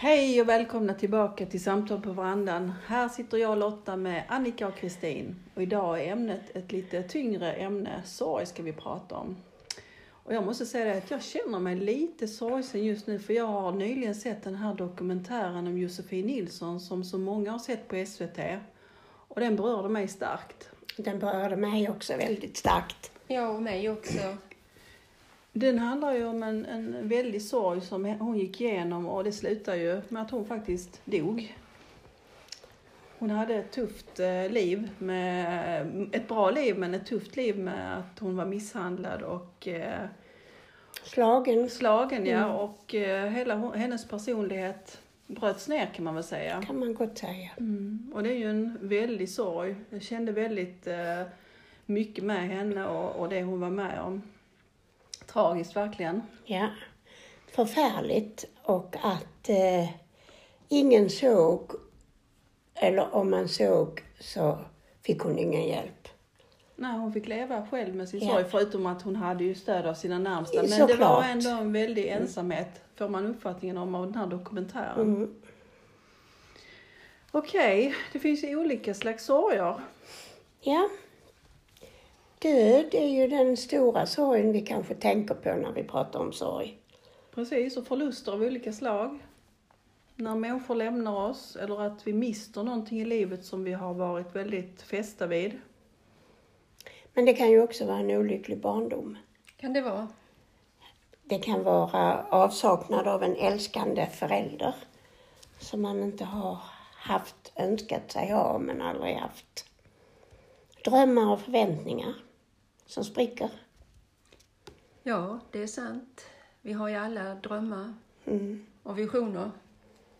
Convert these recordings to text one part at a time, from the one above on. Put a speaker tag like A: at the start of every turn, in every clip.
A: Hej och välkomna tillbaka till Samtal på verandan. Här sitter jag Lotta med Annika och Kristin. Och idag är ämnet ett lite tyngre ämne. Sorg ska vi prata om. Och jag måste säga att jag känner mig lite sorgsen just nu för jag har nyligen sett den här dokumentären om Josefin Nilsson som så många har sett på SVT. Och den berörde mig starkt.
B: Den berörde mig också väldigt starkt.
C: Ja, och mig också.
A: Den handlar ju om en, en väldig sorg som hon gick igenom och det slutar ju med att hon faktiskt dog. Hon hade ett tufft eh, liv, med, ett bra liv men ett tufft liv med att hon var misshandlad och eh,
B: Slagen
A: slagen ja,
B: Mm.
A: och eh, hela hennes personlighet bröts ner kan man väl säga.
B: kan man gott säga.
A: Mm. Och det är ju en väldig sorg. Jag kände väldigt mycket med henne och, och det hon var med om. Tragiskt verkligen.
B: Ja. Förfärligt och att eh, ingen såg, eller om man såg så fick hon ingen hjälp.
A: Nej, hon fick leva själv med sin
B: Ja.
A: sorg förutom att hon hade ju stöd av sina närmsta. Men det
B: Såklart.
A: var ändå en väldig ensamhet, får man uppfattningen om av den här dokumentären.
B: Mm.
A: Okej, det finns ju olika slags sorger.
B: Ja. Död är ju den stora sorgen vi kanske tänker på när vi pratar om sorg.
A: Precis, och förluster av olika slag. När människor lämnar oss eller att vi mister någonting i livet som vi har varit väldigt fästa vid.
B: Men det kan ju också vara en olycklig barndom.
C: Kan det vara?
B: Det kan vara avsaknad av en älskande förälder som man inte har haft, önskat sig ha, men aldrig haft. Drömmar och förväntningar som spricker.
C: Ja, det är sant. Vi har ju alla drömmar
B: Mm.
C: och visioner.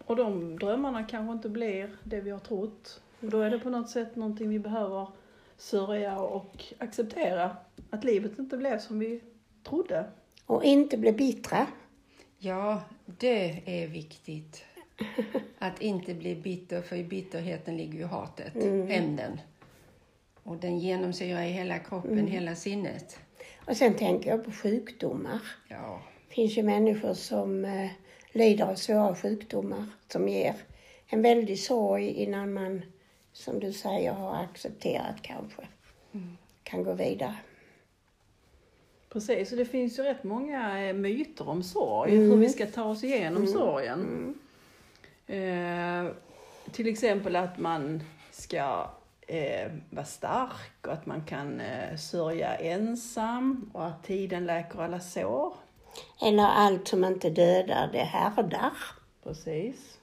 A: Och de drömmarna kanske inte blir det vi har trott. Och då är det på något sätt någonting vi behöver sörja och acceptera. Att livet inte blev som vi trodde.
B: Och inte bli bittra.
C: Ja, det är viktigt. Att inte bli bitter, för i bitterheten ligger ju hatet, hämnden. Och den genomsyrar i hela kroppen, hela sinnet.
B: Och sen tänker jag på sjukdomar.
C: Ja,
B: Det finns ju människor som eh, lider av svåra sjukdomar som ger en väldig sorg innan man, som du säger, har accepterat kanske. Kan gå vidare.
A: Precis, och det finns ju rätt många eh, myter om sorg. Hur vi ska ta oss igenom sorgen. Eh, till exempel att man ska eh, vara stark och att man kan eh, sörja ensam och att tiden läker alla sår.
B: Eller allt som inte dödar, det härdar.
A: Precis.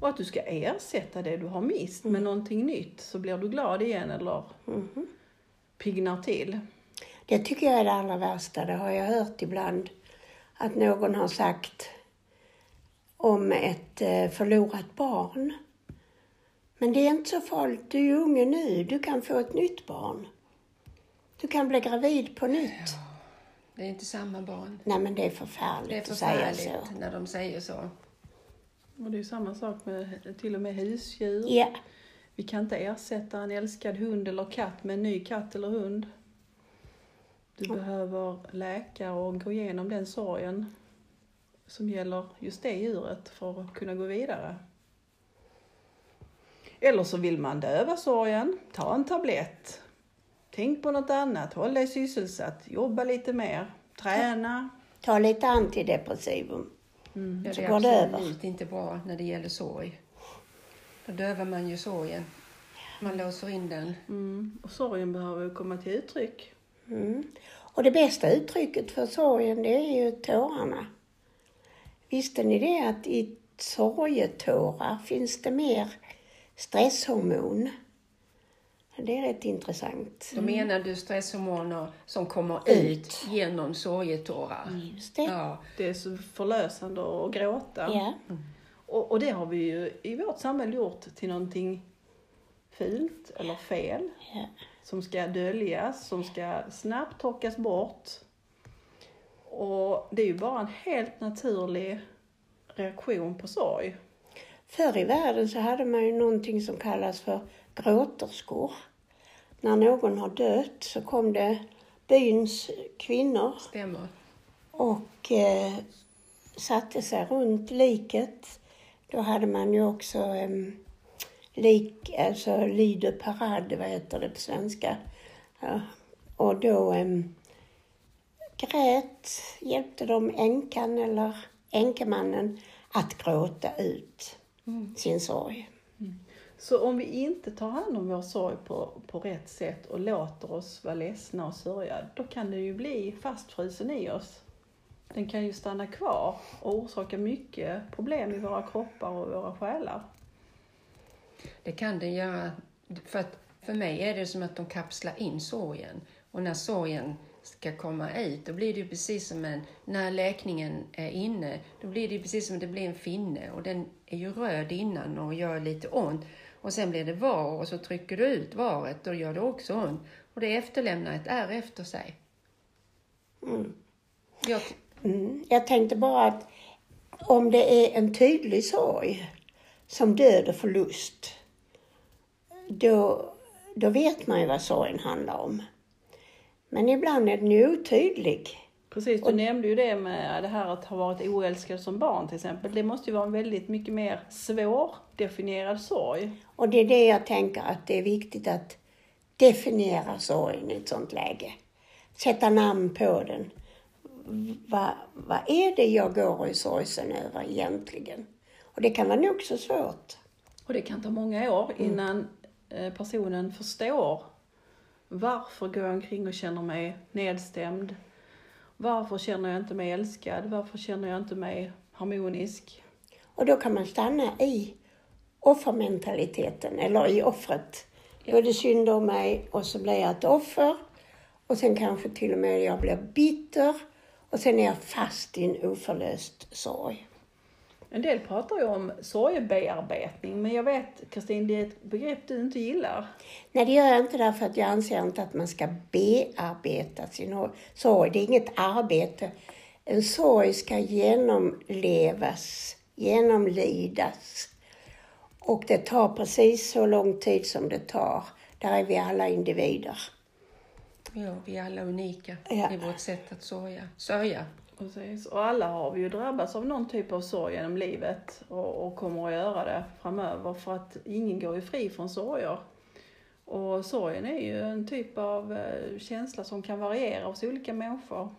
A: Och att du ska ersätta det du har mist med någonting nytt så blir du glad igen eller piggnar till.
B: Det tycker jag är det allra värsta. Det har jag hört ibland. Att någon har sagt om ett eh, förlorat barn. Men det är inte så farligt. Du är ju unge nu. Du kan få ett nytt barn. Du kan bli gravid på nytt.
C: det är inte samma barn.
B: Nej, men det är förfärligt,
C: Det är
B: att säga
C: förfärligt
B: så.
C: när de säger så.
A: Och det är samma sak med till och med husdjur.
B: Ja,
A: Vi kan inte ersätta en älskad hund eller katt med en ny katt eller hund. Du behöver läka och gå igenom den sorgen som gäller just det djuret för att kunna gå vidare. Eller så vill man döva sorgen, ta en tablett. Tänk på något annat, håll dig sysselsatt, jobba lite mer, träna.
B: ta lite antidepressivum.
C: Ja,
B: Så
C: det
B: går
C: är
B: det över.
C: absolut inte bra när det gäller sorg. Då dövar man ju sorgen. Man låser in den.
A: Mm. Och sorgen behöver ju komma till uttryck.
B: Mm. Och det bästa uttrycket för sorgen, det är ju tårarna. Visste ni det att i sorgetårar finns det mer stresshormon? Det är rätt intressant.
C: Då menar du stresshormoner som kommer
B: Ut.
C: ut genom sorgetårar?
B: Just det.
C: Ja,
A: Det är så förlösande att gråta.
B: Ja.
A: Och, och det har vi ju i vårt samhälle gjort till någonting fult eller fel.
B: Ja.
A: Som ska döljas, som ska snabbt torkas bort. Och det är ju bara en helt naturlig reaktion på sorg.
B: Förr i världen så hade man ju någonting som kallas för gråterskor. När någon har dött så kom det byns kvinnor
C: stämmer.
B: och eh, satte sig runt liket. då hade man ju också um, lik, alltså Lider parade, vad heter det på svenska? Ja. Och då um, grät, hjälpte de änkan eller änkemannen att gråta ut
A: Mm.
B: sin sorg.
A: Så om vi inte tar hand om vår sorg på, på rätt sätt och låter oss vara ledsna och sörja, då kan det ju bli fastfrusen i oss. Den kan ju stanna kvar och orsaka mycket problem i våra kroppar och våra själar.
C: Det kan det göra. För, att, för mig är det som att de kapslar in sorgen. Och när sorgen ska komma ut, då blir det ju precis som en... När läkningen är inne, då blir det ju precis som det blir en finne. Och den är ju röd innan och gör lite ont. Och sen blir det var och så trycker du ut varet, då gör det också ont. Och det efterlämnar ett ärr efter sig. Jag,
B: Mm. Jag tänkte bara att om det är en tydlig sorg, som död och förlust, då, då vet man ju vad sorgen handlar om. Men ibland är den ju otydlig.
A: Precis, du nämnde ju det med det här att ha varit oälskad som barn till exempel. Det måste ju vara en väldigt mycket mer svårdefinierad sorg.
B: Och det är det jag tänker att det är viktigt att definiera sorgen i ett sånt läge. Sätta namn på den. Vad, vad är det jag går i sorgsen över egentligen? Och det kan vara nog så svårt.
A: Och det kan ta många år innan eh, personen förstår varför går jag omkring och känner mig nedstämd? Varför känner jag inte mig älskad? Varför känner jag inte mig harmonisk?
B: Och då kan man stanna i offermentaliteten, eller i offret. Då är det synd om mig och så blir jag ett offer. Och sen kanske till och med jag blir bitter. Och sen är jag fast i en oförlöst sorg.
A: En del pratar ju om sorgebearbetning, men jag vet Kristin, det är ett begrepp du inte gillar.
B: Nej, det gör jag inte därför att jag anser inte att man ska bearbeta sin sorg. Det är inget arbete. En sorg ska genomlevas, genomlidas. Och det tar precis så lång tid som det tar. Där är vi alla individer.
C: ja, vi är alla unika
B: Ja.
C: i vårt sätt att sörja. sörja.
A: Precis. Och alla har vi ju drabbats av någon typ av sorg genom livet och, och kommer att göra det framöver för att ingen går ju fri från sorger. Och sorgen är ju en typ av eh, känsla som kan variera hos olika människor.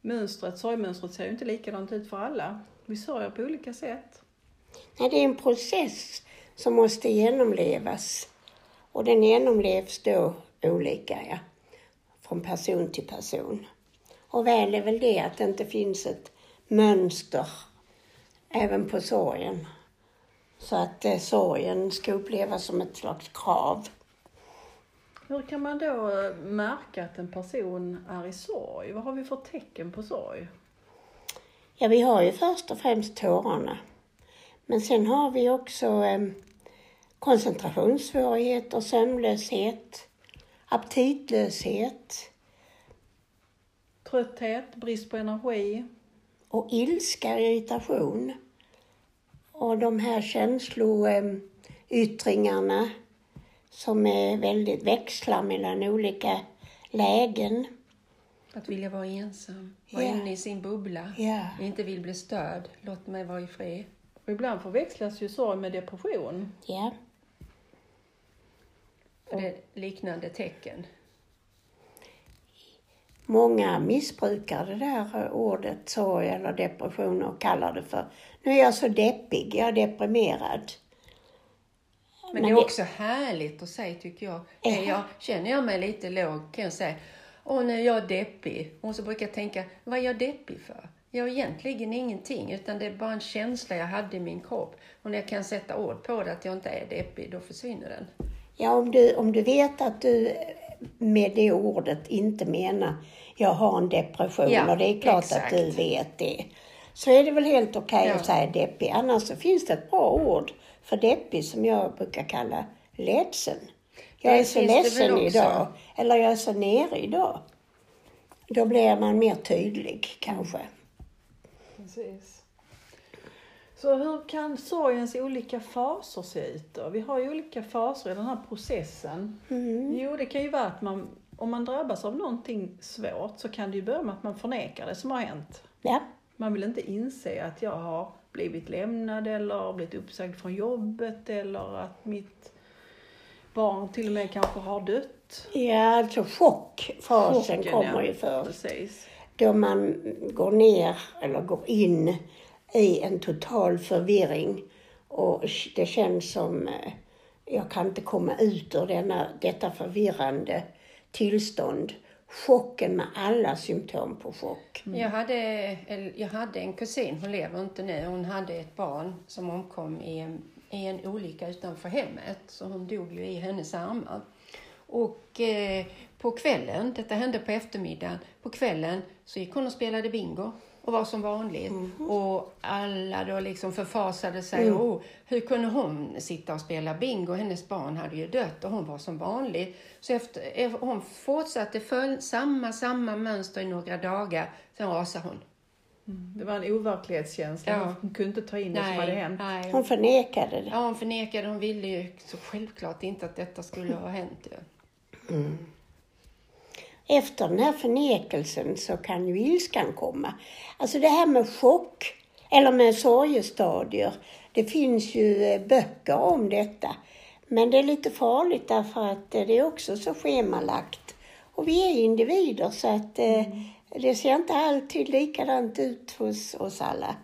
A: Mönstret, sorgmönstret ser ju inte likadant ut för alla. Vi sörjer på olika sätt.
B: Nej, det är en process som måste genomlevas. Och den genomlevs då olika, ja. Från person till person. Och väl är väl det att det inte finns ett mönster även på sorgen. Så att eh, sorgen ska upplevas som ett slags krav.
A: Hur kan man då eh, märka att en person är i sorg? Vad har vi för tecken på sorg?
B: Ja, vi har ju först och främst tårarna. Men sen har vi också eh, koncentrationssvårigheter, sömnlöshet, aptitlöshet
A: Trötthet, brist på energi,
B: och ilska, irritation. Och de här känsloyttringarna som är väldigt växlar mellan olika lägen.
C: Att vilja vara ensam, vara
B: Ja.
C: inne i sin bubbla,
B: Ja.
C: inte vill bli störd, låt mig vara i fred.
A: och ibland förväxlas ju sorg med depression.
B: Ja.
C: För det är liknande tecken.
B: Många missbrukar det där ordet sorg eller depression och kallar det för nu är jag så deppig, jag är deprimerad.
C: Men,
B: Men
C: det är också härligt att säga tycker jag.
B: Ja.
C: Är jag. Känner jag mig lite låg kan jag säga, åh nu är jag deppig. Och så brukar jag tänka, vad är jag deppig för? Jag är egentligen ingenting, utan det är bara en känsla jag hade i min kropp. Och när jag kan sätta ord på det, att jag inte är deppig, då försvinner den.
B: Ja, om du, om du vet att du med det ordet inte menar jag har en depression
C: Ja,
B: och det är klart
C: exakt.
B: att du vet det. Så är det väl helt okej
C: Ja.
B: att säga deppig. Annars så finns det ett bra ord för deppig som jag brukar kalla ledsen. Jag är så ledsen idag. Eller jag är så nere idag. Då blir man mer tydlig kanske.
A: Precis. Så hur kan sorgens olika faser se ut då? Vi har ju olika faser i den här processen. Jo, det kan ju vara att man, om man drabbas av någonting svårt så kan det ju börja med att man förnekar det som har hänt.
B: Ja,
A: Man Man vill inte inse att jag har blivit lämnad eller blivit uppsagd från jobbet eller att mitt barn till och med kanske har dött.
B: Ja, alltså chockfasen
A: Chocken,
B: kommer
A: ja.
B: ju först.
A: Precis.
B: Då man går ner eller går in i en total förvirring och det känns som eh, jag kan inte komma ut ur denna, detta förvirrande tillstånd. Chocken med alla symptom på chock.
C: Jag, hade, jag hade en kusin, hon lever inte nu, hon hade ett barn som omkom i en, i en olycka utanför hemmet. Så hon dog ju i hennes armar. Och eh, på kvällen, detta hände på eftermiddagen, på kvällen så gick hon och spelade bingo och var som vanligt. Och alla då liksom förfasade sig. Oh, hur kunde hon sitta och spela bingo? Hennes barn hade ju dött och hon var som vanligt. Så efter, eh, hon fortsatte följa samma, samma mönster i några dagar. Sen rasade hon.
A: Det var en overklighetskänsla.
C: Ja.
A: Hon kunde inte ta in det som hade hänt.
C: nej.
B: Hon förnekade det.
C: Ja, hon förnekade. Hon ville ju så självklart inte att detta skulle ha hänt. ju.
B: Efter den här förnekelsen så kan ju ilskan komma. Alltså det här med chock, eller med sorgestadier, det finns ju eh, böcker om detta. Men det är lite farligt därför att eh, det är också så schemalagt. Och vi är individer så att eh, det ser inte alltid likadant ut hos oss alla.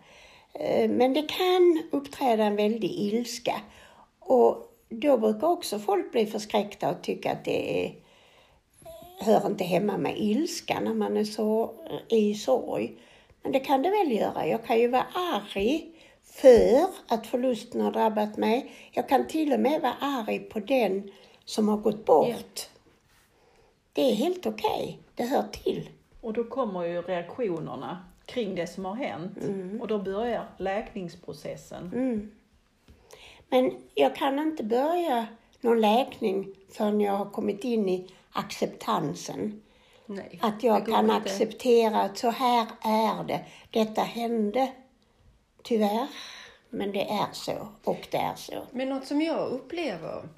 B: Men det kan uppträda en väldig ilska. Och då brukar också folk bli förskräckta och tycka att det är hör inte hemma med ilska när man är så i sorg. Men det kan det väl göra. Jag kan ju vara arg för att förlusten har drabbat mig. Jag kan till och med vara arg på den som har gått bort. Det är helt okej. Det hör till.
A: Och då kommer ju reaktionerna kring det som har hänt. Och då börjar läkningsprocessen.
B: Mm. Men jag kan inte börja någon läkning förrän jag har kommit in i acceptansen.
C: Nej,
B: Att jag kan
C: inte.
B: acceptera att så här är det. Detta hände, tyvärr. Men det är så och det är så.
C: Men något som jag upplever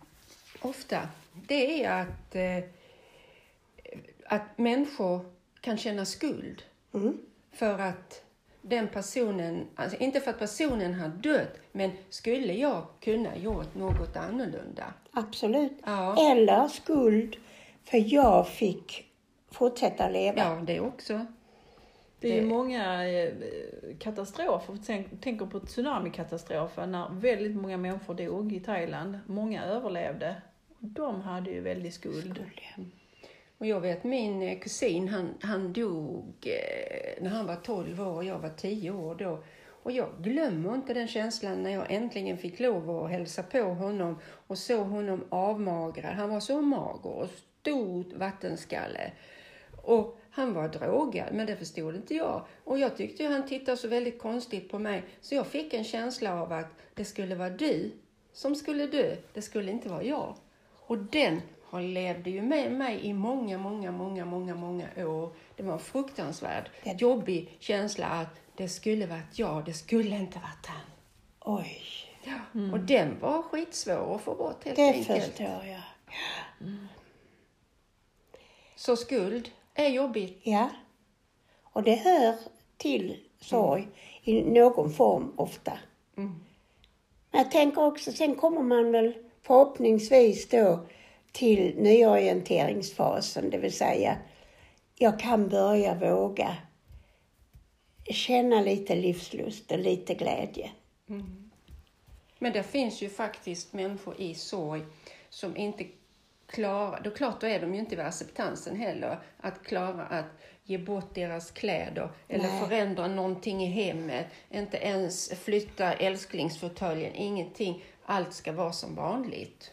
C: ofta, det är att, eh, att människor kan känna skuld
B: Mm.
C: för att den personen, alltså inte för att personen har dött, men skulle jag kunna gjort något annorlunda?
B: Absolut.
C: Ja.
B: Eller skuld för jag fick fortsätta leva.
C: Ja, det också.
A: Det är ju många eh, katastrofer. Tänk, tänker på tsunamikatastrofen när väldigt många människor dog i Thailand. Många överlevde. De hade ju väldigt skuld.
C: Och jag vet min eh, kusin, han, han dog eh, när han var 12 år och jag var 10 år då. Och jag glömmer inte den känslan när jag äntligen fick lov att hälsa på honom och såg honom avmagrad. Han var så mager och stor vattenskalle. Och han var drogad, men det förstod inte jag. Och jag tyckte ju han tittade så väldigt konstigt på mig. Så jag fick en känsla av att det skulle vara du som skulle dö. Det skulle inte vara jag. Och den har levde ju med mig i många, många, många, många, många år. Det var en fruktansvärd, jobbig känsla att det skulle varit jag, det skulle inte varit han.
B: Oj,
C: Ja. Och den var skitsvår att få bort helt
B: det
C: enkelt.
B: förstår jag.
C: Så skuld är jobbigt.
B: Ja. Och det hör till sorg i någon form ofta.
C: Mm.
B: Men jag tänker också, sen kommer man väl förhoppningsvis då till nyorienteringsfasen, det vill säga jag kan börja våga känna lite livslust och lite glädje.
C: Men det finns ju faktiskt människor i sorg som inte klarar, då klart då är de ju inte vid acceptansen heller, att klara att ge bort deras kläder eller
B: Nej.
C: förändra någonting i hemmet, inte ens flytta älsklingsfåtöljen, ingenting. Allt ska vara som vanligt.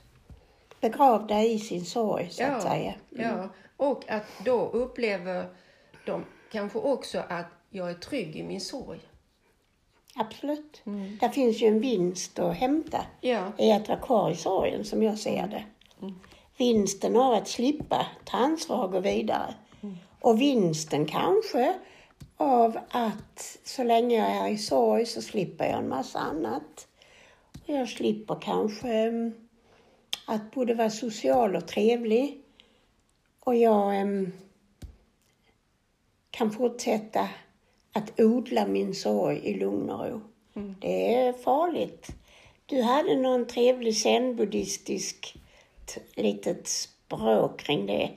B: Begravda i sin sorg, så att säga.
C: Ja, och att då upplever de kanske också att jag är trygg i min sorg.
B: Absolut. Där finns ju en vinst att hämta
C: Ja,
B: i att vara kvar i sorgen, som jag ser det. Vinsten av att slippa ta ansvar och gå vidare. Och vinsten kanske av att så länge jag är i sorg så slipper jag en massa annat. Och jag slipper kanske mm, att både vara social och trevlig. Och jag em, kan fortsätta att odla min sorg i lugn och ro. Det är farligt. Du hade någon trevlig zen-buddhistisk litet språk kring det,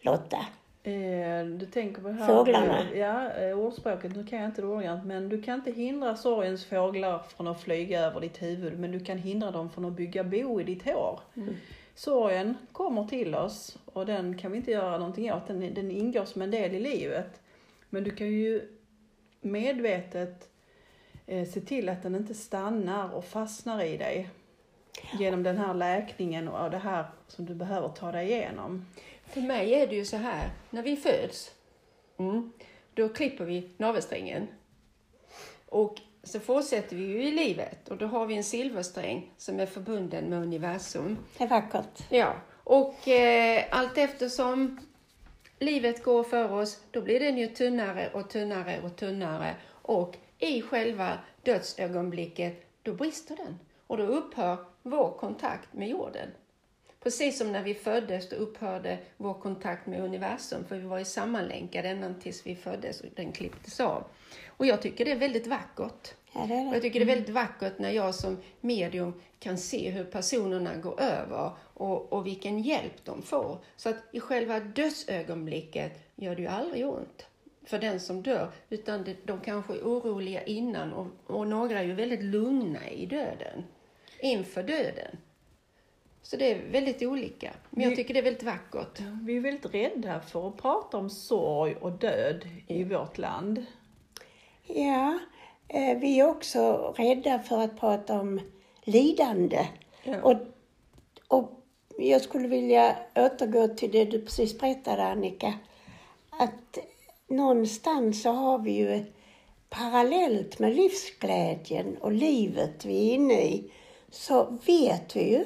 B: Lotta.
A: Eh, du tänker på här
B: Fåglarna.
A: Ja, eh, ordspråket. Nu kan jag inte det ordagrant. Men du kan inte hindra sorgens fåglar från att flyga över ditt huvud. Men du kan hindra dem från att bygga bo i ditt hår. Sorgen kommer till oss och den kan vi inte göra någonting åt. Den, den ingår som en del i livet. Men du kan ju medvetet eh, se till att den inte stannar och fastnar i dig. Genom den här läkningen och det här som du behöver ta dig igenom.
C: För mig är det ju så här, när vi föds, mm, då klipper vi navelsträngen. Och så fortsätter vi ju i livet och då har vi en silversträng som är förbunden med universum.
B: Det är vackert.
C: Ja, och eh, allt eftersom livet går för oss, då blir den ju tunnare och tunnare och tunnare. Och i själva dödsögonblicket, då brister den. Och då upphör vår kontakt med jorden. Precis som när vi föddes, då upphörde vår kontakt med universum, för vi var ju sammanlänkade ända tills vi föddes och den klipptes av. Och jag tycker det är väldigt vackert.
B: Ja, det är det.
C: jag tycker det är väldigt vackert när jag som medium kan se hur personerna går över och, och vilken hjälp de får. Så att i själva dödsögonblicket gör det ju aldrig ont för den som dör, utan de kanske är oroliga innan och, och några är ju väldigt lugna i döden, inför döden. Så det är väldigt olika. Men jag tycker det är väldigt vackert.
A: Vi är väldigt rädda för att prata om sorg och död i vårt land.
B: Ja, eh, vi är också rädda för att prata om lidande.
A: Ja.
B: Och, och jag skulle vilja återgå till det du precis berättade Annika. Att någonstans så har vi ju parallellt med livsglädjen och livet vi är inne i så vet vi ju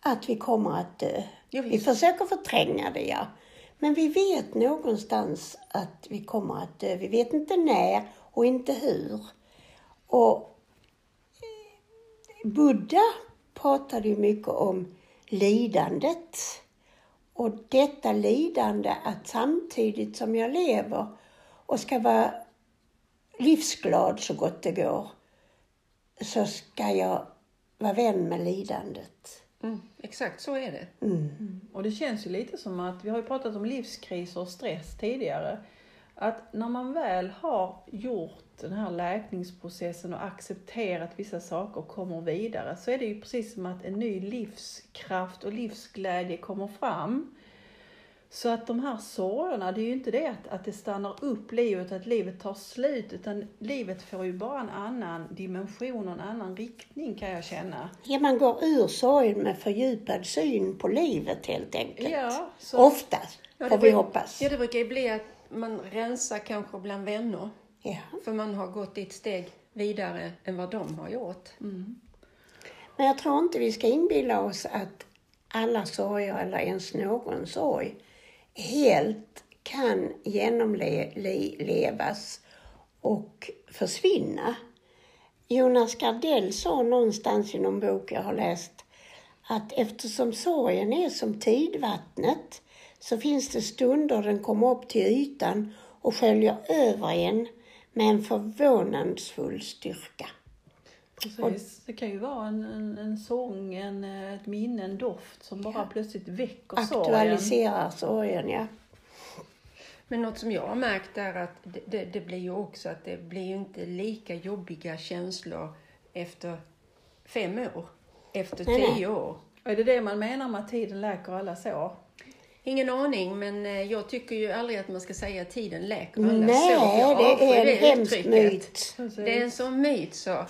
B: att vi kommer att dö.
C: Ja,
B: vi försöker förtränga det, ja. Men vi vet någonstans att vi kommer att dö. Vi vet inte när och inte hur. Och eh, Buddha pratade ju mycket om lidandet. Och detta lidande att samtidigt som jag lever och ska vara livsglad så gott det går, så ska jag vara vän med lidandet.
C: Mm, exakt så är det.
A: Och det känns ju lite som att, vi har ju pratat om livskriser och stress tidigare, att när man väl har gjort den här läkningsprocessen och accepterat vissa saker och kommer vidare så är det ju precis som att en ny livskraft och livsglädje kommer fram. Så att de här sorgerna, det är ju inte det att, att det stannar upp livet, att livet tar slut, utan livet får ju bara en annan dimension och en annan riktning kan jag känna.
B: Ja, man går ur sorgen med fördjupad syn på livet helt enkelt.
A: Ja, så-
B: Oftast,
C: Ja,
B: får vi hoppas.
C: Ja, det brukar ju bli att man rensar kanske bland vänner.
B: Ja.
C: För man har gått ett steg vidare än vad de har gjort.
B: Men jag tror inte vi ska inbilla oss att alla sorger, eller ens någon sorg, helt kan genomlevas och försvinna. Jonas Gardell sa någonstans i någon bok jag har läst att eftersom sorgen är som tidvattnet så finns det stunder den kommer upp till ytan och sköljer över en med en förvånansfull styrka.
A: Precis. Det kan ju vara en, en, en sång, en, eh, ett minne, en doft som bara plötsligt väcker sorgen.
B: Aktualiserar sorgen, ja.
C: Men något som jag har märkt är att det, det, det blir ju också att det blir ju inte lika jobbiga känslor efter fem år, efter
B: Nej, nej.
C: tio år.
A: Och är det det man menar med att tiden läker alla sår?
C: Ingen aning, men eh, jag tycker ju aldrig att man ska säga att tiden läker alla
B: Nej,
C: sår. jag
B: det är en
C: det
B: hemsk myt.
C: Det är en sån myt så.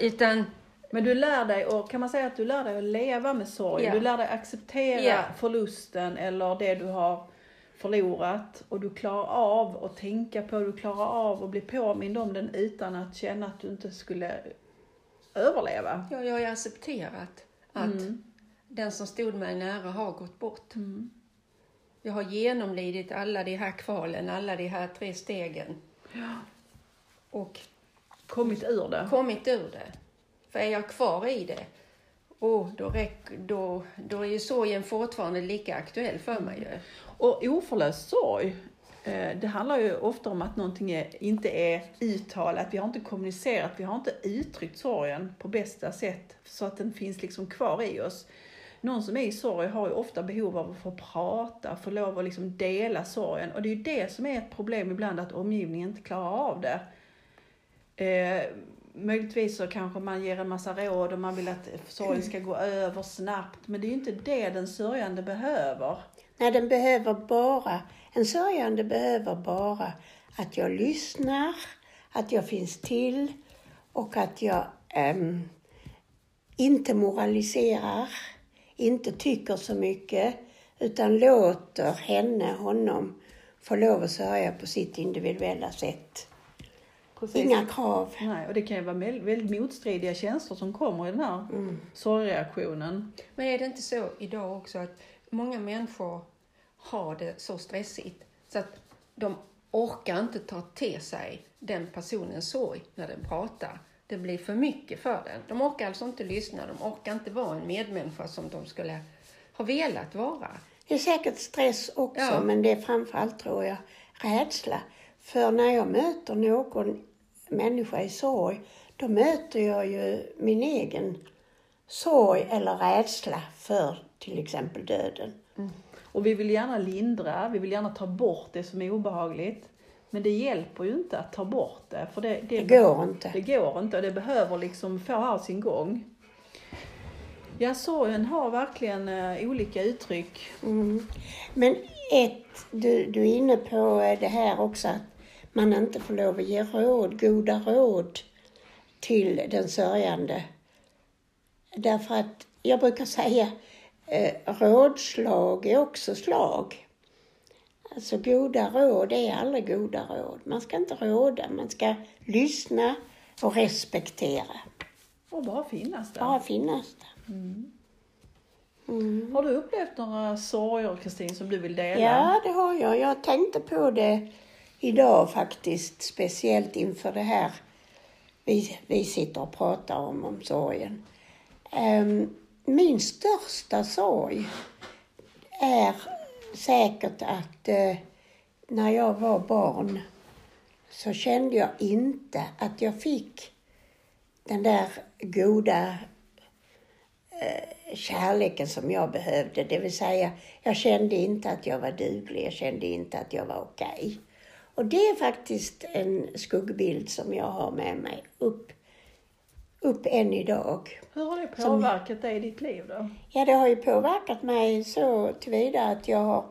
C: Utan
A: Men du lär dig, och kan man säga att du lär dig att leva med sorg?
C: Ja.
A: Du lär dig acceptera
C: Ja.
A: förlusten eller det du har förlorat och du klarar av att tänka på, du klarar av att bli påmind om den utan att känna att du inte skulle överleva.
C: ja, jag har ju accepterat att
A: Mm.
C: den som stod mig nära har gått bort.
A: Mm.
C: Jag har genomlidit alla de här kvalen, alla de här tre stegen. Och
A: Kommit ur det.
C: kommit ur det. För är jag kvar i det, oh, då, räck, då, då är ju sorgen fortfarande lika aktuell för mig ju.
A: Och oförlöst sorg Eh, Det handlar ju ofta om att någonting är, inte är uttalat, vi har inte kommunicerat, vi har inte uttryckt sorgen på bästa sätt så att den finns liksom kvar i oss. Någon som är i sorg har ju ofta behov av att få prata, få lov att liksom dela sorgen. Och det är ju det som är ett problem ibland, att omgivningen inte klarar av det. Eh, möjligtvis så kanske man ger en massa råd och man vill att sorgen ska gå över snabbt, men det är ju inte det den sörjande behöver.
B: Nej, den behöver bara, en sörjande behöver bara att jag lyssnar, att jag finns till och att jag ehm, inte moraliserar, inte tycker så mycket, utan låter henne, honom, få lov att sörja på sitt individuella sätt.
A: Precis.
B: Inga krav.
A: Nej, och det kan ju vara väldigt, motstridiga känslor som kommer i den här sorgreaktionen.
C: Men är det inte så idag också att många människor har det så stressigt så att de orkar inte ta till sig den personens sorg när den pratar. Det blir för mycket för den. De orkar alltså inte lyssna, de orkar inte vara en medmänniska som de skulle ha velat vara.
B: Det är säkert stress också,
C: Ja.
B: men det är framförallt, tror jag, rädsla. För när jag möter någon människa i sorg, då möter jag ju min egen sorg eller rädsla för till exempel döden.
A: Och vi vill gärna lindra, vi vill gärna ta bort det som är obehagligt. Men det hjälper ju inte att ta bort det, för det,
B: Det går inte.
A: Det går inte och det behöver liksom få ha sin gång. Ja, sorgen har verkligen eh, olika uttryck.
B: Mm. Men ett, du, du är inne på det här också att man inte får lov att ge råd, goda råd till den sörjande. Därför att jag brukar säga eh, rådslag är också slag. Alltså goda råd är aldrig goda råd. Man ska inte råda, man ska lyssna och respektera.
A: Och bara finnas där.
B: Bara finnas där.
A: Har du upplevt några sorger, Kristin, som du vill dela?
B: Ja, det har jag. Jag tänkte på det idag faktiskt, speciellt inför det här vi, vi sitter och pratar om, om sorgen. Ehm, min största sorg är säkert att eh, när jag var barn så kände jag inte att jag fick den där goda eh, kärleken som jag behövde. Det vill säga, jag kände inte att jag var duglig, jag kände inte att jag var okej. Och det är faktiskt en skuggbild som jag har med mig upp, upp än idag.
A: Hur har det påverkat dig i ditt liv då?
B: Ja, det har ju påverkat mig så tillvida att jag har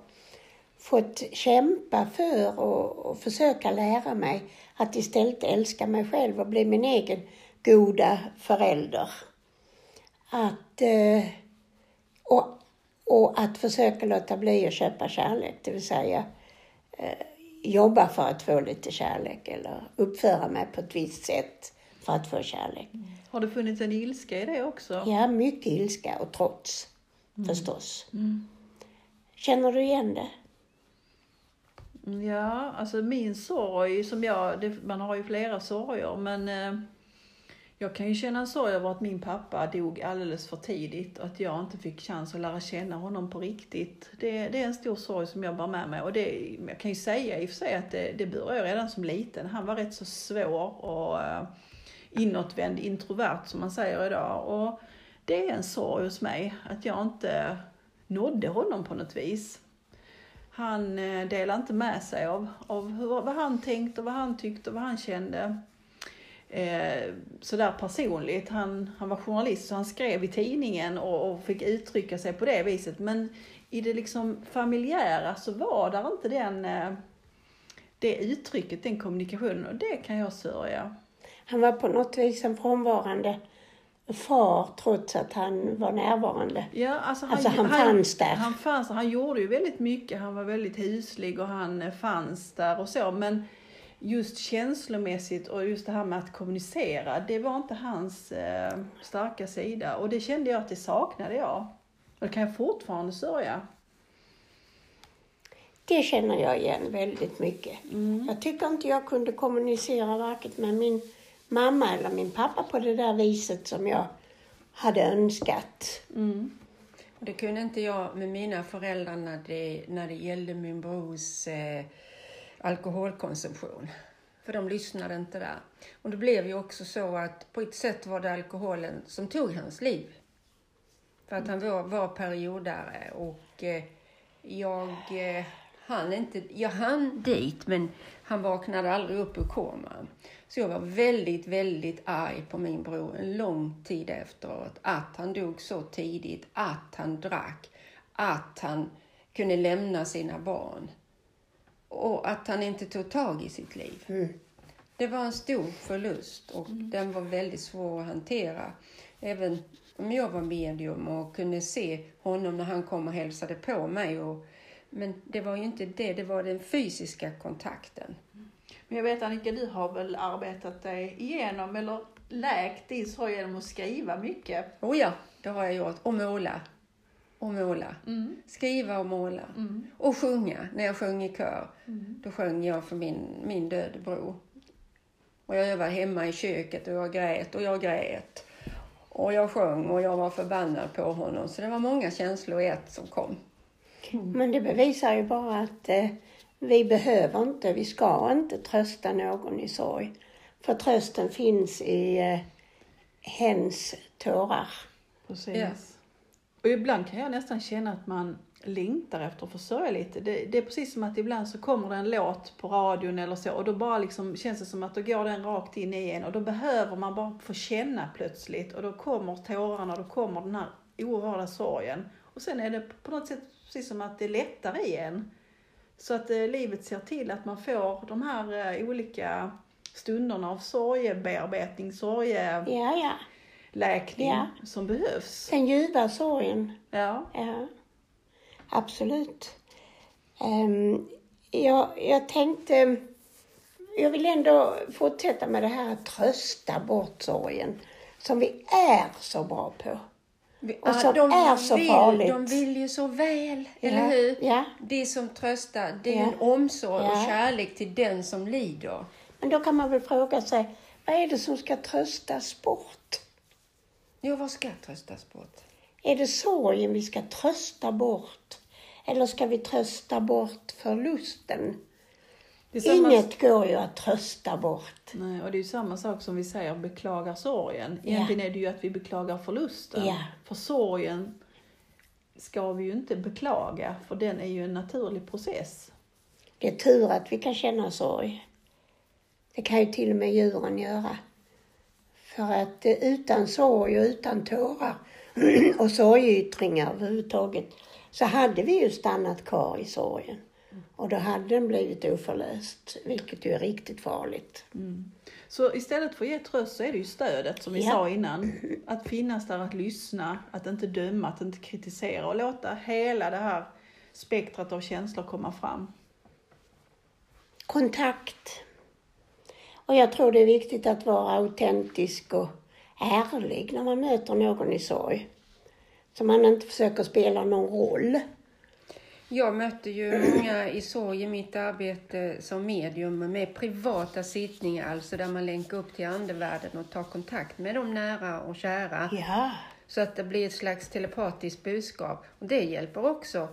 B: fått kämpa för och, och försöka lära mig att istället älska mig själv och bli min egen goda förälder. Att, eh, och, och att försöka låta bli att köpa kärlek, det vill säga eh, jobba för att få lite kärlek eller uppföra mig på ett visst sätt för att få kärlek.
A: Har det funnits en ilska i det också?
B: Ja, mycket ilska och trots förstås. Känner du igen det?
A: Ja, alltså min sorg som jag, det, man har ju flera sorger men eh, jag kan ju känna en sorg över att min pappa dog alldeles för tidigt och att jag inte fick chans att lära känna honom på riktigt. Det, det är en stor sorg som jag bär med mig och det, jag kan ju säga i och för sig att det, det började jag redan som liten. Han var rätt så svår och eh, inåtvänd, introvert som man säger idag. Och det är en sorg hos mig att jag inte nådde honom på något vis. Han eh, delade inte med sig av, av hur, vad han tänkte och vad han tyckte och vad han kände. Eh, sådär personligt. Han, han var journalist så han skrev i tidningen och, och fick uttrycka sig på det viset. Men i det liksom familjära så var där inte den, eh, det uttrycket, den kommunikationen och det kan jag sörja.
B: Han var på något vis en frånvarande far trots att han var närvarande.
A: Ja, alltså
B: Alltså, han fanns där.
A: Han, fanns, han gjorde ju väldigt mycket. Han var väldigt huslig och han eh, fanns där och så. Men just känslomässigt och just det här med att kommunicera, det var inte hans eh, starka sida. Och det kände jag att det saknade jag. Och det kan jag fortfarande sörja.
B: Det känner jag igen väldigt mycket. Jag tycker inte jag kunde kommunicera varken med min mamma eller min pappa på det där viset som jag hade önskat.
C: Och det kunde inte jag med mina föräldrar när det, när det gällde min brors eh, alkoholkonsumtion. För de lyssnade inte där. Och det blev ju också så att på ett sätt var det alkoholen som tog hans liv. För att han var, var periodare och eh, jag eh, han inte, jag hann dit men han vaknade aldrig upp ur koman. Så jag var väldigt, väldigt arg på min bror en lång tid efteråt. Att han dog så tidigt, att han drack, att han kunde lämna sina barn. Och att han inte tog tag i sitt liv.
B: Mm.
C: Det var en stor förlust och den var väldigt svår att hantera. Även om jag var medium och kunde se honom när han kom och hälsade på mig. Och, men det var ju inte det, det var den fysiska kontakten.
A: Men jag vet Annika, du har väl arbetat dig igenom eller läkt din sorg genom att skriva mycket?
C: Oh ja, det har jag gjort. Och måla. Och måla.
A: Mm.
C: Skriva och måla.
A: Mm.
C: Och sjunga. När jag sjöng i kör,
A: Mm.
C: då sjöng jag för min, min döde bror. Och jag var hemma i köket och jag grät och jag grät. Och jag sjöng och jag var förbannad på honom. Så det var många känslor i ett som kom.
B: Men det bevisar ju bara att eh, vi behöver inte, vi ska inte trösta någon i sorg. För trösten finns i eh, hens tårar.
A: Precis.
C: Ja.
A: Och ibland kan jag nästan känna att man längtar efter att få sörja lite. Det, det är precis som att ibland så kommer det en låt på radion eller så och då bara liksom känns det som att då går den rakt in i en och då behöver man bara få känna plötsligt och då kommer tårarna och då kommer den här oerhörda sorgen. Och sen är det på något sätt precis som att det lättar i en. Så att eh, livet ser till att man får de här eh, olika stunderna av sorgebearbetning, sorge...
B: Ja, ja. Ja.
A: som behövs.
B: Den ljuva sorgen.
A: Ja.
B: Ja, absolut. Um, jag, jag tänkte, jag vill ändå fortsätta med det här att trösta bort sorgen, som vi är så bra på. Och som är så
C: vill,
B: farligt.
C: De vill ju så väl,
B: Ja,
C: eller hur?
B: ja.
C: Det som tröstar, det är
B: Ja.
C: en omsorg och
B: Ja.
C: kärlek till den som lider.
B: Men då kan man väl fråga sig, vad är det som ska tröstas bort?
C: Jo, vad ska tröstas bort?
B: Är det sorgen vi ska trösta bort? Eller ska vi trösta bort förlusten? Inget går ju att trösta bort.
A: Nej, och det är ju samma sak som vi säger, beklagar sorgen. Egentligen är det ju att vi beklagar förlusten.
B: Ja.
A: För sorgen ska vi ju inte beklaga, för den är ju en naturlig process.
B: Det är tur att vi kan känna sorg. Det kan ju till och med djuren göra. För att eh, utan sorg och utan tårar och sorgyttringar överhuvudtaget så hade vi ju stannat kvar i sorgen. Och då hade den blivit oförlöst, vilket ju är riktigt farligt.
A: Så istället för att ge tröst så är det ju stödet som vi
B: Ja.
A: sa innan. Att finnas där, att lyssna, att inte döma, att inte kritisera och låta hela det här spektrat av känslor komma fram.
B: Kontakt. Och jag tror det är viktigt att vara autentisk och ärlig när man möter någon i sorg. Så man inte försöker spela någon roll.
C: Jag möter ju många i sorg i mitt arbete som medium med privata sittningar, alltså där man länkar upp till andevärlden och tar kontakt med de nära och kära.
B: Ja,
C: Så att det blir ett slags telepatiskt budskap. Och det hjälper också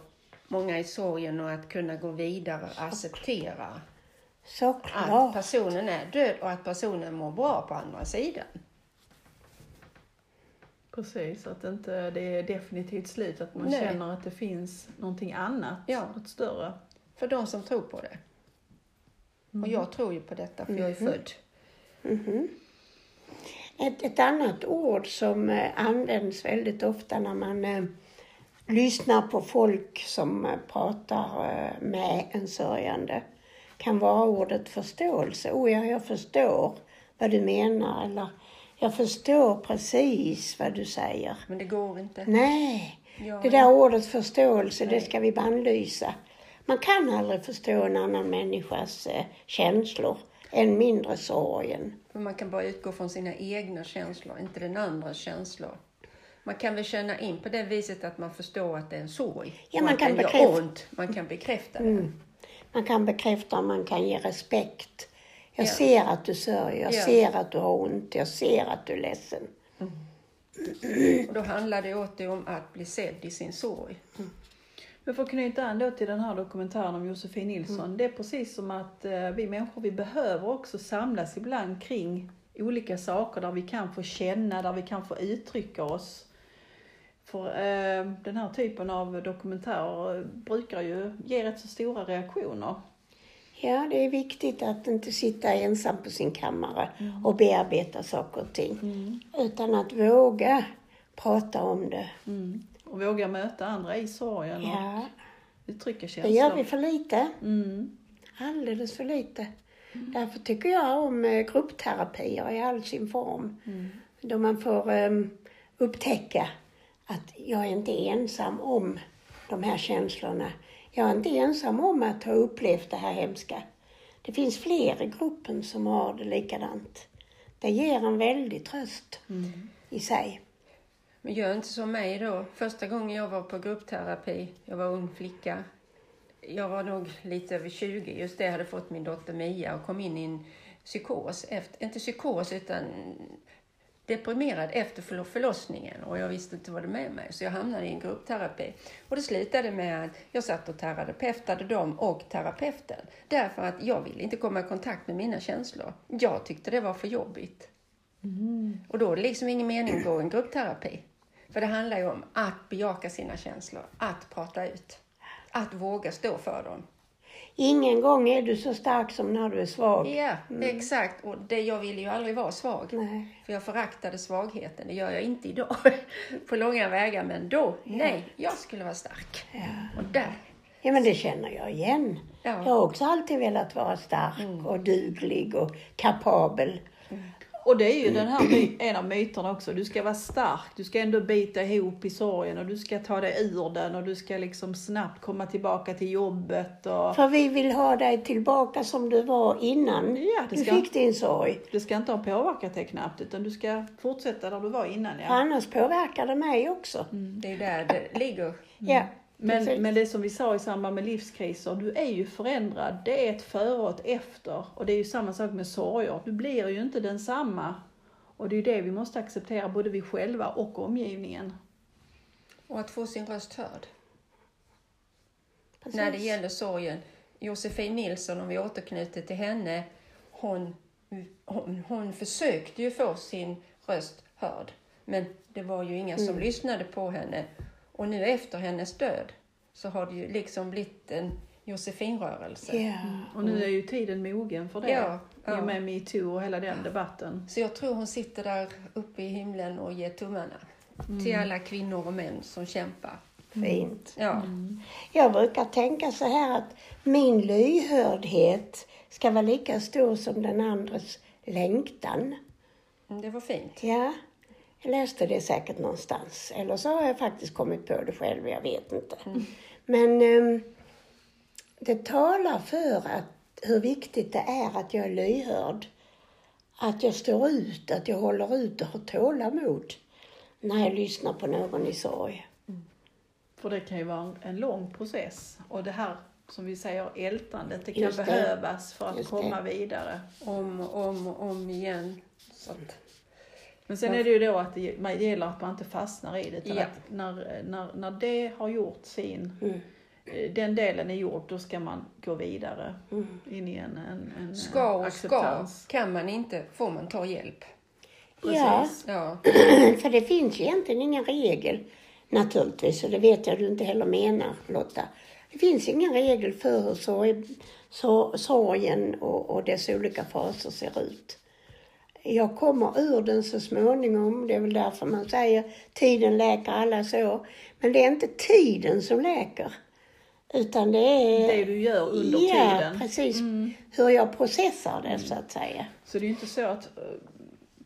C: många i sorgen och att kunna gå vidare och acceptera att
B: såklart.
C: personen är död och att personen mår bra på andra sidan.
A: Precis, att inte det är definitivt slut, att man
C: Nej.
A: känner att det finns någonting annat,
C: Ja.
A: något större.
C: För de som tror på det. Och jag tror ju på detta för jag är född.
B: Ett, ett annat ord som eh, används väldigt ofta när man eh, lyssnar på folk som eh, pratar eh, med en sörjande kan vara ordet förståelse. Oh ja, jag förstår vad du menar eller jag förstår precis vad du säger.
C: Men det går inte.
B: Nej,
C: Ja,
B: det där ordet förståelse, det ska vi bannlysa. Man kan aldrig förstå en annan människas eh, känslor, än mindre sorgen.
C: För man kan bara utgå från sina egna känslor, inte den andras känslor. Man kan väl känna in på det viset att man förstår att det är en sorg.
B: Ja, man
C: att
B: kan
C: gör
B: bekräfta-
C: ont. Man kan bekräfta det.
B: Mm. Man kan bekräfta och man kan ge respekt. Jag
C: Ja.
B: ser att du sörjer, jag
C: Ja.
B: ser att du har ont, jag ser att du är ledsen.
C: Och då handlar det åter om att bli sedd i sin sorg.
A: Men för att knyta an då till den här dokumentären om Josefin Nilsson.
B: Mm.
A: Det är precis som att eh, vi människor, vi behöver också samlas ibland kring olika saker där vi kan få känna, där vi kan få uttrycka oss. För eh, den här typen av dokumentärer brukar ju ge rätt så stora reaktioner.
B: Ja, det är viktigt att inte sitta ensam på sin kammare och bearbeta saker och ting. Utan att våga prata om det.
A: Mm. Och våga möta andra i sorgen och
B: Ja,
A: uttrycka
B: det
A: känslor.
B: gör vi för lite.
A: Mm.
B: Alldeles för lite. Därför tycker jag om eh, gruppterapier i all sin form. Då man får um, upptäcka att jag är inte ensam om de här känslorna. Jag är inte ensam om att ha upplevt det här hemska. Det finns fler i gruppen som har det likadant. Det ger en väldig tröst i sig.
C: Men gör inte som mig då. Första gången jag var på gruppterapi, jag var ung flicka. Jag var nog lite över 20, just det, jag hade fått min dotter Mia och kom in i en psykos. Efter, inte psykos, utan deprimerad efter förlo- förlossningen och jag visste inte vad det med mig. Så jag hamnade i en gruppterapi. Och det slutade med att jag satt och terapeutade dem och terapeuten. Därför att jag ville inte komma i kontakt med mina känslor. Jag tyckte det var för jobbigt. Och då är det liksom ingen mening att gå i en gruppterapi. För det handlar ju om att bejaka sina känslor, att prata ut, att våga stå för dem.
B: Ingen gång är du så stark som när du är svag.
C: Ja, exakt. Och det, jag ville ju aldrig vara svag.
B: Nej.
C: För jag föraktade svagheten. Det gör jag inte idag på långa vägar. Men då, nej, jag skulle vara stark. Och där,
B: Ja, men det känner jag igen.
C: Ja. Mm.
B: Jag har också alltid velat vara stark och duglig och kapabel.
A: Och det är ju den här my- en av myterna också. Du ska vara stark, du ska ändå bita ihop i sorgen och du ska ta dig ur den och du ska liksom snabbt komma tillbaka till jobbet. Och...
B: För vi vill ha dig tillbaka som du var innan
A: Ja, det
B: du
A: ska-
B: fick din sorg.
A: Det ska inte ha påverkat dig knappt utan du ska fortsätta där du var innan. Ja.
B: annars påverkar det mig också.
C: det är där det ligger.
B: Ja,
A: Men,
B: precis.
A: men det som vi sa i samband med livskriser, du är ju förändrad. Det är ett före och ett efter. Och det är ju samma sak med sorger. Du blir ju inte densamma. Och det är ju det vi måste acceptera, både vi själva och omgivningen.
C: Och att få sin röst hörd.
B: precis.
C: När det gäller sorgen. Josefin Nilsson, om vi återknyter till henne, hon, hon, hon försökte ju få sin röst hörd. Men det var ju inga som lyssnade på henne. Och nu efter hennes död så har det ju liksom blivit en Josefinrörelse.
B: Ja.
A: Och nu är ju tiden mogen för det.
C: Ja,
A: I
C: ja.
A: och med metoo och hela den debatten.
C: Så jag tror hon sitter där uppe i himlen och ger tummarna till alla kvinnor och män som kämpar.
B: Fint.
C: Ja,
B: Jag brukar tänka så här att min lyhördhet ska vara lika stor som den andres längtan.
C: Mm, det var fint.
B: Ja, jag läste det säkert någonstans. Eller så har jag faktiskt kommit på det själv, jag vet inte. Men ehm, det talar för att, hur viktigt det är att jag är lyhörd. Att jag står ut, att jag håller ut och har tålamod när jag lyssnar på någon i sorg.
A: För det kan ju vara en, lång process. Och det här, som vi säger, ältandet, det kan
B: Just det.
A: behövas för att
B: Just det.
A: komma vidare.
C: Om och om och om igen. Så att,
A: Men sen är det ju då att det, gäller att man inte fastnar i det. Utan
C: Ja.
A: att när, när, när det har gjort sin,
B: Mm.
A: eh, den delen är gjord, då ska man gå vidare
B: Mm.
A: in i en, en, en
C: ska och ska.
A: acceptans.
C: Kan man inte får man ta hjälp.
B: Ja,
A: Precis.
C: Ja,
B: för det finns egentligen ingen regel naturligtvis, och det vet jag du inte heller menar Lotta. Det finns ingen regel för hur sorg, sor- sorgen och, och dess olika faser ser ut. Jag kommer ur den så småningom, det är väl därför man säger tiden läker alla sår. Men det är inte tiden som läker. Utan det är...
A: Det du gör under
B: ja,
A: tiden.
B: precis. Hur jag processar det så att säga.
A: Så det är ju inte så att eh,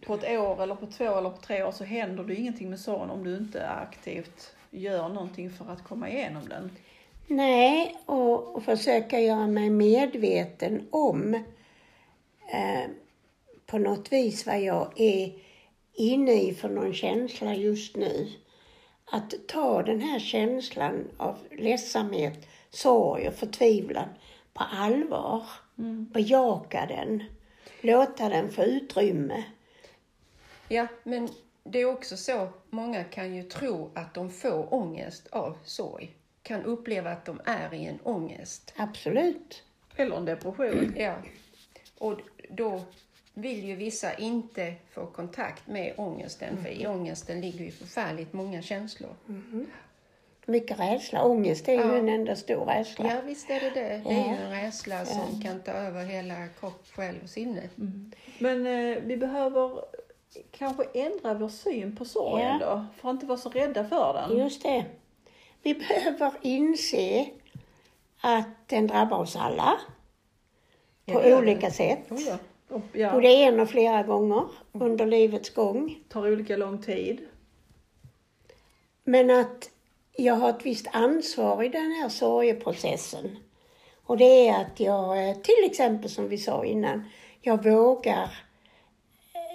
A: på ett år eller på två eller på tre år så händer det ingenting med sorgen om du inte aktivt gör någonting för att komma igenom den.
B: Nej, och, och försöka göra mig medveten om eh, på något vis vad jag är inne i för någon känsla just nu. Att ta den här känslan av ledsamhet, sorg och förtvivlan på allvar. Bejaka den. Låta den få utrymme.
C: ja, men det är också så, många kan ju tro att de får ångest av sorg. kan uppleva att de är i en ångest.
B: Absolut.
A: Eller en depression.
C: Ja. Och då vill ju vissa inte få kontakt med ångesten, för i ångesten ligger ju förfärligt många känslor.
B: Mycket rädsla. Ångest är ju
C: Ja.
B: en enda stor rädsla.
C: Ja, visst är det det. Det är
B: Ja.
C: ju en rädsla som kan ta över hela kropp, själ och sinne.
A: Men eh, vi behöver kanske ändra vår syn på sorgen
B: Ja.
A: då, för att inte vara så rädda för den.
B: Just det. Vi behöver inse att den drabbar oss alla
C: Ja,
B: på
C: gör
B: olika sätt.
A: Oh, ja. Och, ja,
B: Både en och flera gånger under livets gång.
A: tar olika lång tid.
B: Men att jag har ett visst ansvar i den här sorgeprocessen. Och det är att jag, eh, till exempel som vi sa innan, jag vågar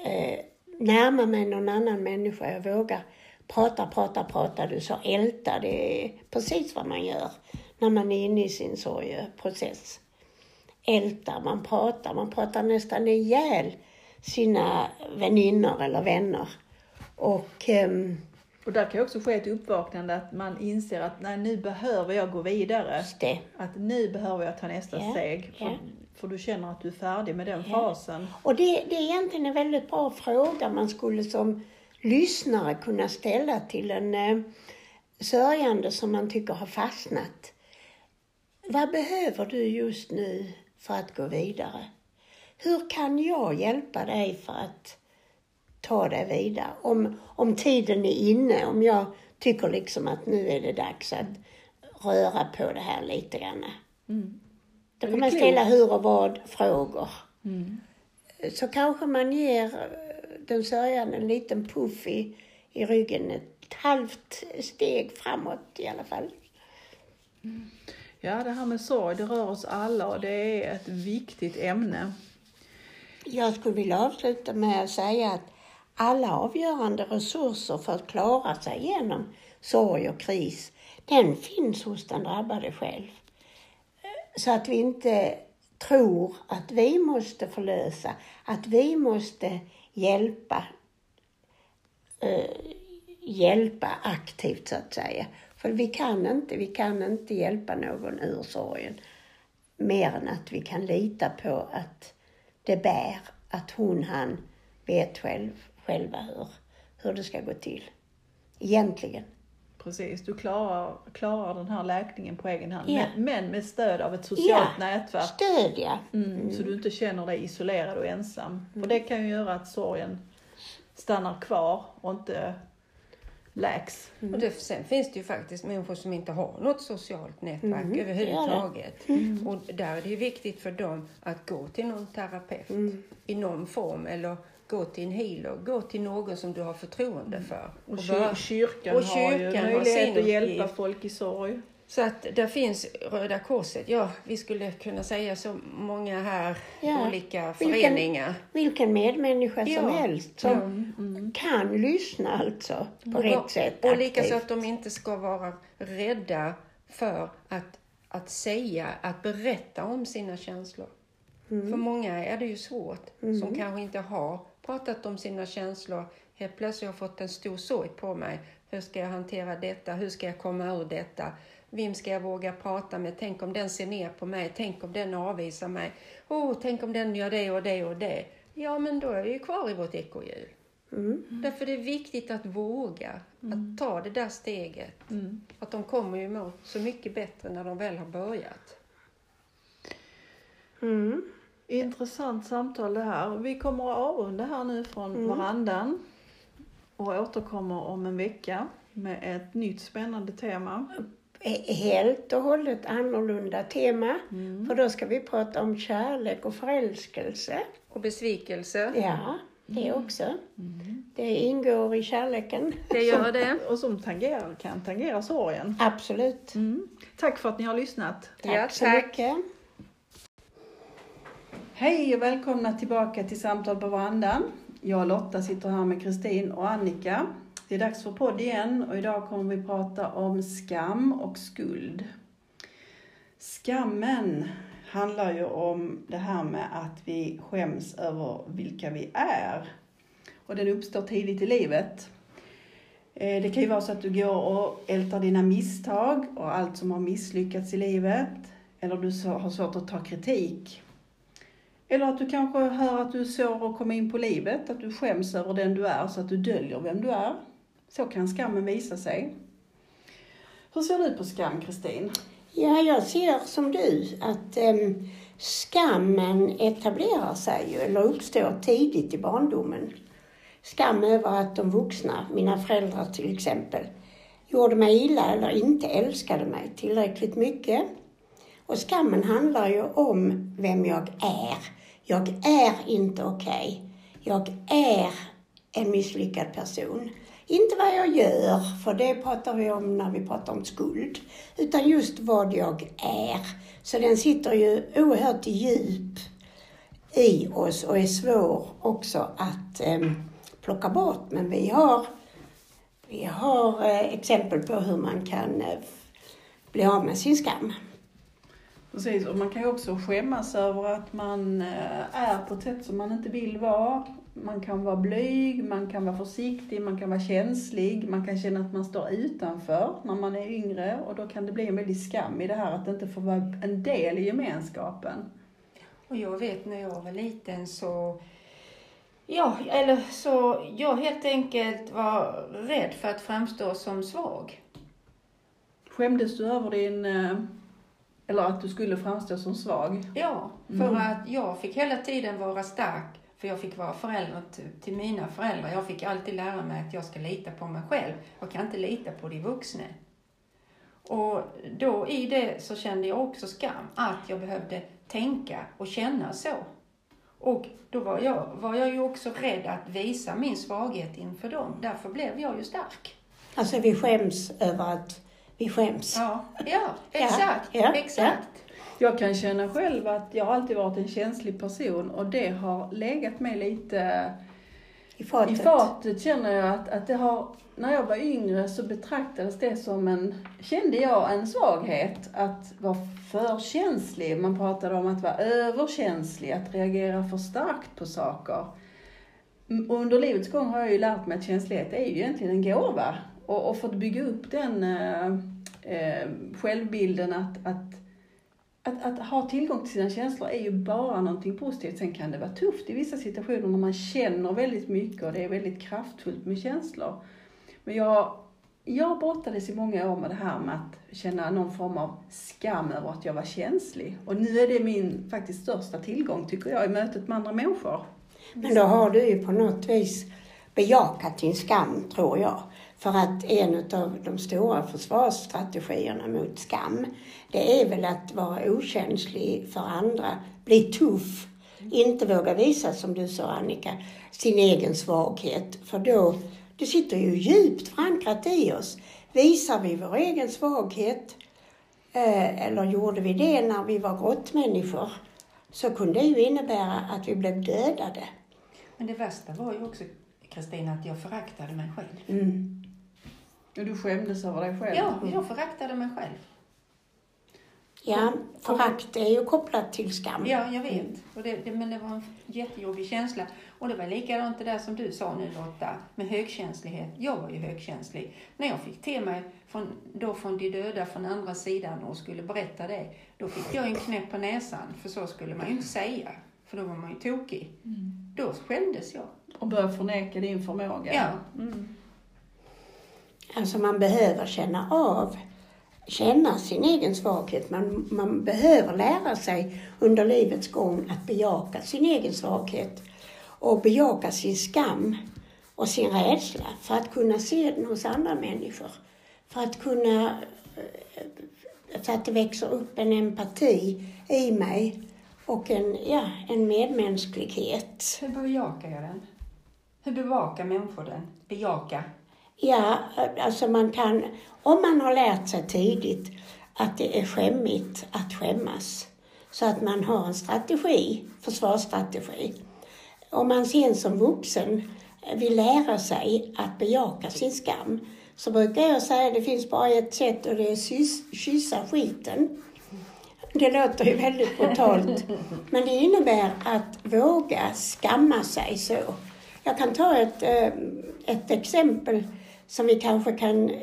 B: eh, närma mig någon annan människa. Jag vågar prata, prata, prata. Du sa älta. Det är precis vad man gör när man är inne i sin sorgeprocess. Älta, man pratar, man pratar nästan ihjäl sina väninnor eller vänner. Och ehm,
A: Och där kan ju också ske ett uppvaknande att man inser att nej, nu behöver jag gå vidare. Att nu behöver jag ta nästa
B: Ja,
A: steg. För, för du känner att du är färdig med den
B: Ja.
A: fasen.
B: Och det, det är egentligen en väldigt bra fråga man skulle som lyssnare kunna ställa till en eh, sörjande som man tycker har fastnat. Vad behöver du just nu för att gå vidare? Hur kan jag hjälpa dig för att ta dig vidare? Om, om tiden är inne, om jag tycker liksom att nu är det dags att röra på det här lite grann.
A: Mm.
B: Då kan man ställa hur och vad frågor
A: Mm.
B: så kanske man ger den sörjande en liten puff i, i ryggen, ett halvt steg framåt i alla fall.
A: Ja, det här med sorg, det rör oss alla och det är ett viktigt ämne.
B: Jag skulle vilja avsluta med att säga att alla avgörande resurser för att klara sig igenom sorg och kris, den finns hos den drabbade själv. Så att vi inte tror att vi måste förlösa, att vi måste hjälpa, eh, hjälpa aktivt så att säga. För vi kan inte, vi kan inte hjälpa någon ur sorgen. Mer än att vi kan lita på att det bär, att hon, han vet själv, själva hur, hur det ska gå till. Egentligen.
A: Precis, du klarar, klarar den här läkningen på egen hand.
B: Ja.
A: Men, men med stöd av ett socialt nätverk.
B: Stödja.
A: Mm, Så du inte känner dig isolerad och ensam. För det kan ju göra att sorgen stannar kvar och inte läks.
C: Och det, sen finns det ju faktiskt människor som inte har något socialt nätverk
B: Mm,
C: överhuvudtaget. Och där är det ju viktigt för dem att gå till någon terapeut i någon form eller gå till en healer, gå till någon som du har förtroende för.
A: Och
C: Och
A: kyr- kyrkan,
C: och
A: har ju
C: kyrkan har
A: möjlighet
C: sin
A: att hjälpa folk i sorg.
C: Så att där finns Röda Korset, ja vi skulle kunna säga så många här
B: Ja.
C: olika
B: Vilken-
C: föreningar.
B: Vilken medmänniska som
C: Ja.
B: helst som
A: Mm.
B: kan lyssna alltså på
C: Och-
B: rätt sätt.
C: Och likaså
B: aktivt.
C: att de inte ska vara rädda för att, att säga, att berätta om sina känslor. För många är det ju svårt, som kanske inte har pratat om sina känslor. Helt plötsligt har jag fått en stor sorg på mig. Hur ska jag hantera detta? Hur ska jag komma ur detta? Vem ska jag våga prata med? Tänk om den ser ner på mig? Tänk om den avvisar mig? Oh, tänk om den gör det och det och det? Ja, men då är vi ju kvar i vårt ekorrhjul.
B: Mm.
C: Därför är det viktigt att våga, att ta det där steget.
A: Mm.
C: Att de kommer ju må så mycket bättre när de väl har börjat.
B: Mm.
A: Intressant samtal det här. Vi kommer att avrunda här nu från varandan och återkommer om en vecka med ett nytt spännande tema.
B: Helt och hållet annorlunda tema.
A: Mm.
B: För då ska vi prata om kärlek och förälskelse.
C: Och besvikelse,
B: Ja, det också. Det ingår i kärleken.
C: det gör det.
A: Och som tangerar, kan tangera sorgen.
B: Absolut.
A: Mm. Tack för att ni har lyssnat.
B: Tack
C: Ja,
B: så
C: tack.
B: mycket.
A: Hej och välkomna tillbaka till Samtal på verandan. Jag och Lotta sitter här med Kristin och Annika. Det är dags för podd igen och idag kommer vi prata om skam och skuld. Skammen handlar ju om det här med att vi skäms över vilka vi är. Och den uppstår tidigt i livet. Eh, det kan ju vara så att du går och ältar dina misstag och allt som har misslyckats i livet. Eller du har svårt att ta kritik. Eller att du kanske hör att du är svår att komma in på livet, att du skäms över den du är så att du döljer vem du är. Så kan skammen visa sig. Hur ser du på skam, Kristin?
B: Ja, jag ser som du att em, skammen etablerar sig ju, eller uppstår tidigt i barndomen. Skam över att de vuxna, mina föräldrar till exempel, gjorde mig illa eller inte älskade mig tillräckligt mycket. Och skammen handlar ju om vem jag är. Jag är inte okej. Jag är en misslyckad person. Inte vad jag gör, för det pratar vi om när vi pratar om skuld, utan just vad jag är. Så den sitter ju oerhört djup i oss och är svår också att eh, plocka bort. Men vi har, vi har eh, exempel på hur man kan eh, bli av med sin skam.
A: Precis, och man kan ju också skämmas över att man eh, är på ett sätt som man inte vill vara. Man kan vara blyg, man kan vara försiktig, man kan vara känslig, man kan känna att man står utanför när man är yngre och då kan det bli en väldig skam i det här att inte få vara en del i gemenskapen.
C: Och jag vet när jag var liten så, ja, eller så jag helt enkelt var rädd för att framstå som svag.
A: Skämdes du över din, eh, eller att du skulle framstå som svag?
C: Ja, för att jag fick hela tiden vara stark. För jag fick vara förälder till, mina föräldrar. Jag fick alltid lära mig att jag ska lita på mig själv. Jag kan inte lita på de vuxna. Och då i det så kände jag också skam. Att jag behövde tänka och känna så. Och då var jag, var jag ju också rädd att visa min svaghet inför dem. Därför blev jag ju stark.
B: Alltså vi skäms över att vi skäms.
C: Ja, ja exakt.
B: ja,
C: exakt.
A: Jag kan känna själv att jag har alltid varit en känslig person och det har legat mig lite
B: I fatet.
A: I fatet känner jag att, att det har, när jag var yngre så betraktades det som en, kände jag en svaghet att vara för känslig. Man pratade om att vara överkänslig, att reagera för starkt på saker. Och under livets gång har jag ju lärt mig att känslighet är ju egentligen en gåva. Och, och fått bygga upp den eh, eh, självbilden att, att att, att ha tillgång till sina känslor är ju bara någonting positivt. Sen kan det vara tufft i vissa situationer när man känner väldigt mycket och det är väldigt kraftfullt med känslor. Men jag, jag brottades i många år med det här med att känna någon form av skam över att jag var känslig. Och nu är det min faktiskt största tillgång tycker jag i mötet med andra människor.
B: Men då har du ju på något vis bejakat din skam, tror jag. För att en av de stora försvarsstrategierna mot skam, det är väl att vara okänslig för andra, bli tuff, inte våga visa, som du sa Annika, sin egen svaghet. För då, det sitter ju djupt förankrat i oss. Visar vi vår egen svaghet, eh, eller gjorde vi det när vi var grottmänniskor, så kunde det ju innebära att vi blev dödade.
C: Men det värsta var ju också, Kristina, att jag föraktade mig själv.
B: Mm.
A: Och du skämdes över dig själv?
C: Ja, jag föraktade mig själv.
B: Ja, förakt är ju kopplat till skam.
C: Ja, jag vet. Och det, det, men det var en jättejobbig känsla. Och det var likadant det där som du sa nu Lotta, med högkänslighet. Jag var ju högkänslig. När jag fick till mig från, då från de döda från andra sidan och skulle berätta det, då fick jag en knäpp på näsan. För så skulle man ju inte säga, för då var man ju tokig. Då skämdes jag.
A: Och börja förneka din förmåga?
C: Ja.
A: Mm.
B: Alltså man behöver känna av, känna sin egen svaghet. Man, man behöver lära sig under livets gång att bejaka sin egen svaghet och bejaka sin skam och sin rädsla för att kunna se den hos andra människor. För att kunna, eh, för att det växer upp en empati i mig och en, ja, en medmänsklighet.
C: Hur bejakar jag den? Hur bevakar människor den? Bejaka?
B: Ja, alltså man kan, om man har lärt sig tidigt att det är skämmigt att skämmas, så att man har en strategi, försvarsstrategi. Om man sen som vuxen vill lära sig att bejaka sin skam, så brukar jag säga att det finns bara ett sätt och det är att kyssa skiten. Det låter ju väldigt brutalt, men det innebär att våga skamma sig så. Jag kan ta ett, eh, ett exempel som vi kanske kan eh,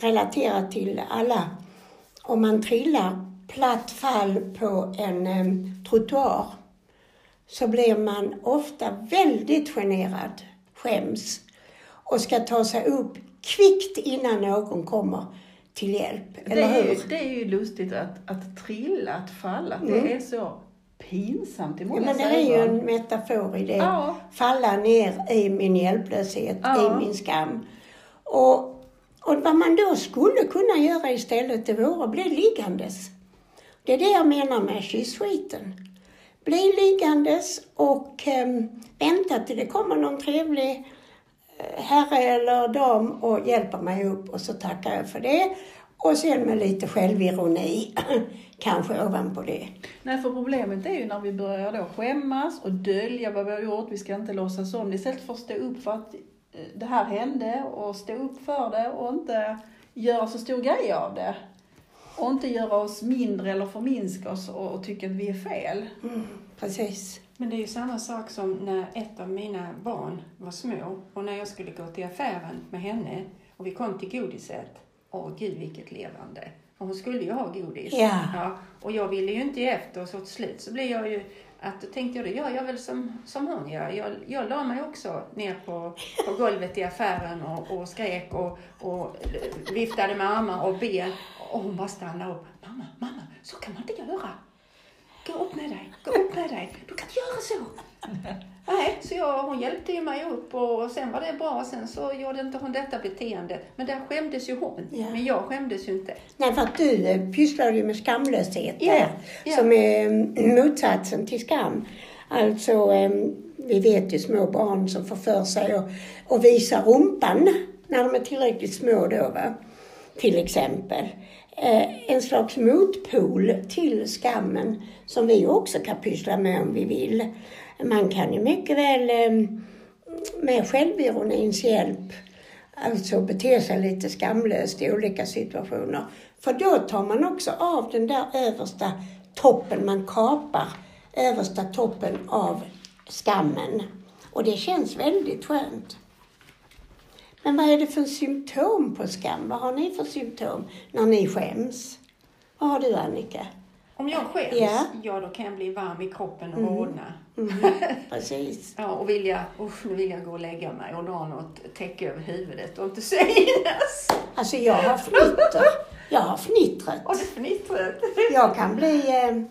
B: relatera till alla. Om man trillar platt fall på en eh, trottoar så blir man ofta väldigt generad, skäms och ska ta sig upp kvickt innan någon kommer till hjälp.
A: Det
B: Eller
A: är,
B: hur?
A: det är ju lustigt att, att trilla, att falla.
B: Mm.
A: Det är så pinsamt i
B: Ja,
A: många
B: men det är ju en metafor i det.
A: Ja.
B: Falla ner i min hjälplöshet,
A: Ja.
B: i min skam. Och, och vad man då skulle kunna göra istället, det vore att bli liggandes. Det är det jag menar med kyssskiten. Bli liggandes och eh, vänta till det kommer någon trevlig eh, herre eller dam och hjälper mig upp och så tackar jag för det. Och sen med lite självironi, kanske ovanpå det.
A: Nej, för problemet är ju när vi börjar då skämmas och dölja vad vi har gjort. Vi ska inte låtsas om det. Istället för att stå upp för att det här hände och stå upp för det och inte göra så stor grej av det. Och inte göra oss mindre eller förminska oss och, och tycka att vi är fel.
B: Mm, precis.
C: Men det är ju samma sak som när ett av mina barn var små och när jag skulle gå till affären med henne och vi kom till godiset. Åh gud vilket levande. För hon skulle ju ha godis.
B: Ja.
C: och jag ville ju inte ge efter så till slut så blev jag ju att då tänkte jag, då gör jag väl som, som hon gör. Jag, jag la mig också ner på, på golvet i affären och, och skrek och, och viftade med armar och ben. Och hon bara stannade upp. Mamma, mamma, så kan man inte göra. Gå upp med dig, gå upp med dig. Du kan inte göra så. Nej, så jag, hon hjälpte ju mig upp och sen var det bra. Sen så gjorde inte hon detta beteende. Men där skämdes ju hon.
B: Ja.
C: Men jag skämdes ju inte.
B: Nej, för att du eh, pysslar ju med skamlöshet
C: Ja,
B: där,
C: ja.
B: som är mm, motsatsen till skam. Alltså, em, vi vet ju små barn som får för sig att, att visa rumpan när de är tillräckligt små då, va? till exempel. Eh, en slags motpol till skammen som vi också kan pyssla med om vi vill. Man kan ju mycket väl em, med självironins hjälp alltså bete sig lite skamlöst i olika situationer. För då tar man också av den där översta toppen, man kapar översta toppen av skammen. Och det känns väldigt skönt. Men vad är det för symptom på skam? Vad har ni för symptom när ni skäms? Vad har du Annika?
C: Om jag skäms,
B: Ja.
C: ja. då kan jag bli varm i kroppen och rodna.
B: Mm, precis.
C: Ja, och vilja, usch, nu vill jag gå och lägga mig och dra något täcke över huvudet och inte synas.
B: Alltså jag har fnitter. Jag har fnittret.
C: Och det fnittret.
B: Jag kan bli eh,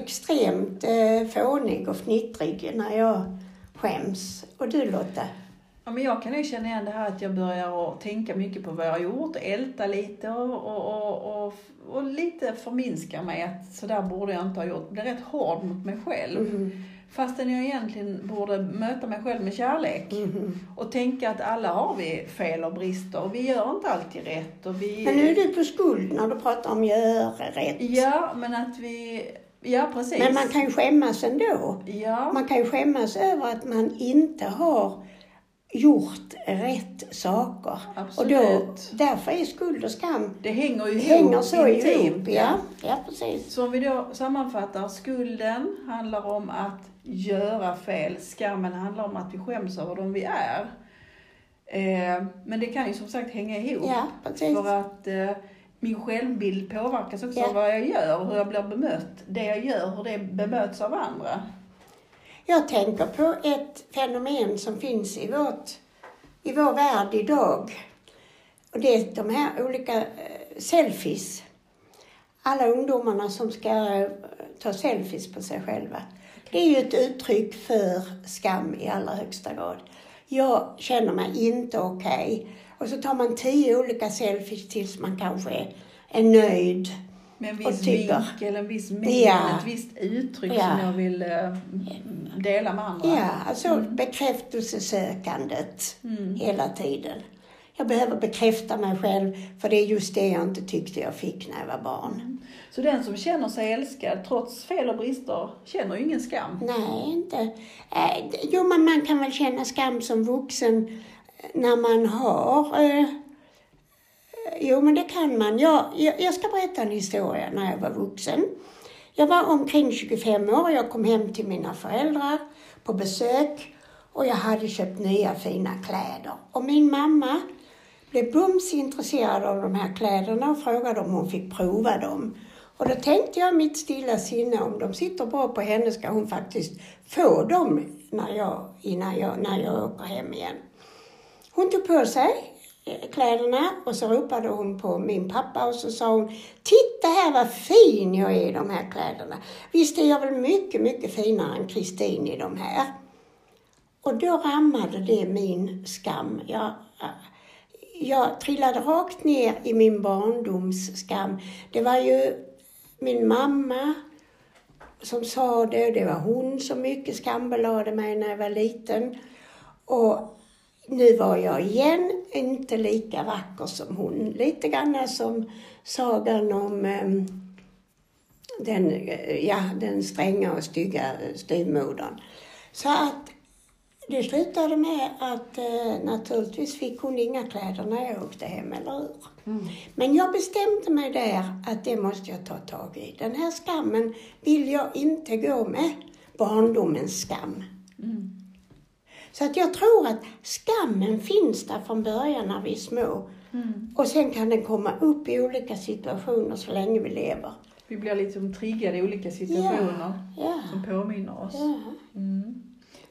B: extremt eh, fånig och fnittrig när jag skäms. Och du Lotta?
A: Ja, men jag kan ju känna igen det här att jag börjar tänka mycket på vad jag har gjort, älta lite och, och, och, och, och lite förminska mig att så där borde jag inte ha gjort. Bli rätt hård mot mig själv.
B: Mm.
A: Fastän jag egentligen borde möta mig själv med kärlek.
B: Mm.
A: Och tänka att alla har vi fel och brister och vi gör inte alltid rätt. Och vi...
B: Men nu är du på skuld när du pratar om göra rätt.
A: Ja, men att vi... Ja, precis.
B: Men man kan ju skämmas ändå.
A: Ja,
B: Man kan ju skämmas över att man inte har gjort rätt saker. Och då,
A: Absolut.
B: därför är skuld och skam
A: det hänger ju
B: hänger
A: ihop
B: så
A: intimt.
B: ihop. Ja, ja precis.
A: Så om vi då sammanfattar, skulden handlar om att göra fel, skammen handlar om att vi skäms över dem vi är. Eh, men det kan ju som sagt hänga ihop.
B: Ja, precis.
A: För att eh, min självbild påverkas också
B: Ja.
A: av vad jag gör och hur jag blir bemött. Det jag gör, hur det bemöts av andra.
B: Jag tänker på ett fenomen som finns i, vårt, i vår värld idag. Och det är de här olika eh, selfies. Alla ungdomarna som ska ta selfies på sig själva. Det är ju ett uttryck för skam i allra högsta grad. Jag känner mig inte okej. Och så tar man tio olika selfies tills man kanske är, är nöjd.
A: Med en viss vinkel, en viss min,
B: Ja.
A: ett visst uttryck
B: Ja.
A: som jag vill eh, dela med andra.
B: Ja, alltså bekräftelsesökandet
A: Mm.
B: hela tiden. Jag behöver bekräfta mig själv för det är just det jag inte tyckte jag fick när jag var barn.
A: Så den som känner sig älskad trots fel och brister känner ju ingen skam.
B: Nej, inte. Eh, jo, men man kan väl känna skam som vuxen när man har... Eh, jo, men det kan man. Jag, jag, jag ska berätta en historia när jag var vuxen. Jag var omkring 25 år. Jag kom hem till mina föräldrar på besök och jag hade köpt nya fina kläder. Och min mamma blev bums intresserad av de här kläderna och frågade om hon fick prova dem. Och då tänkte jag mitt stilla sinne, om de sitter bra på henne ska hon faktiskt få dem när jag, innan jag, när jag åker hem igen. Hon tog på sig eh, kläderna och så ropade hon på min pappa och så sa hon Titta här vad fin jag är i de här kläderna. Visst är jag väl mycket, mycket finare än Kristin i de här. Och då rammade det min skam. Jag, jag trillade rakt ner i min barndoms skam. Det var ju min mamma som sa det. Det var hon som mycket skambelade mig när jag var liten. Och nu var jag igen inte lika vacker som hon. Lite grann som sagan om ehm, den, ja, den stränga och stygga styvmodern. Så att det slutade med att eh, naturligtvis fick hon inga kläder när jag åkte hem, eller hur? Mm. Men jag bestämde mig där att det måste jag ta tag i. Den här skammen vill jag inte gå med. Barndomens skam. Mm. Så att jag tror att skammen finns där från början när vi är små. Mm. Och sen kan den komma upp i olika situationer så länge vi lever.
A: Vi blir liksom triggade i olika situationer ja, ja. som påminner oss. Ja. Mm.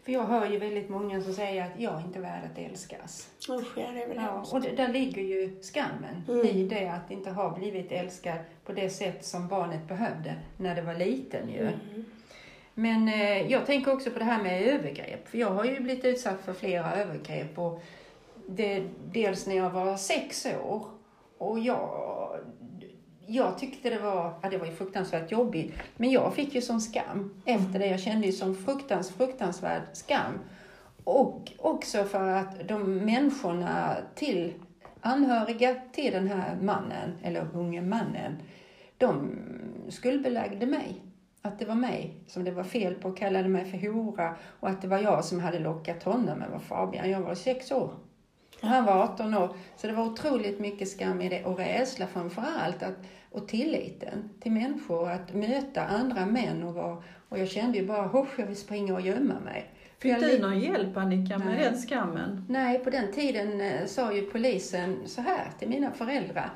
C: För jag hör ju väldigt många som säger att jag inte är värd att älskas.
B: Usch, ja, det är väl ja,
C: Och där ligger ju skammen mm. i det att inte ha blivit älskad på det sätt som barnet behövde när det var liten ju. Mm. Men eh, jag tänker också på det här med övergrepp. För jag har ju blivit utsatt för flera övergrepp. Och det, dels när jag var sex år. Och jag, jag tyckte det var, ja, det var ju fruktansvärt jobbigt. Men jag fick ju som skam efter det. Jag kände ju som fruktans, fruktansvärd skam. Och också för att de människorna till anhöriga till den här mannen, eller unge mannen, de skuldbelagde mig att det var mig som det var fel på kallade mig för hora och att det var jag som hade lockat honom. Men vad Fabian, jag var sex år. Och han var 18 år. Så det var otroligt mycket skam i det och rädsla framför allt. Att, och tilliten till människor, att möta andra män och vara, och jag kände ju bara, hosch, jag vill springa och gömma mig.
A: Fick du någon hjälp Annika med Nej. den skammen?
C: Nej, på den tiden eh, sa ju polisen så här till mina föräldrar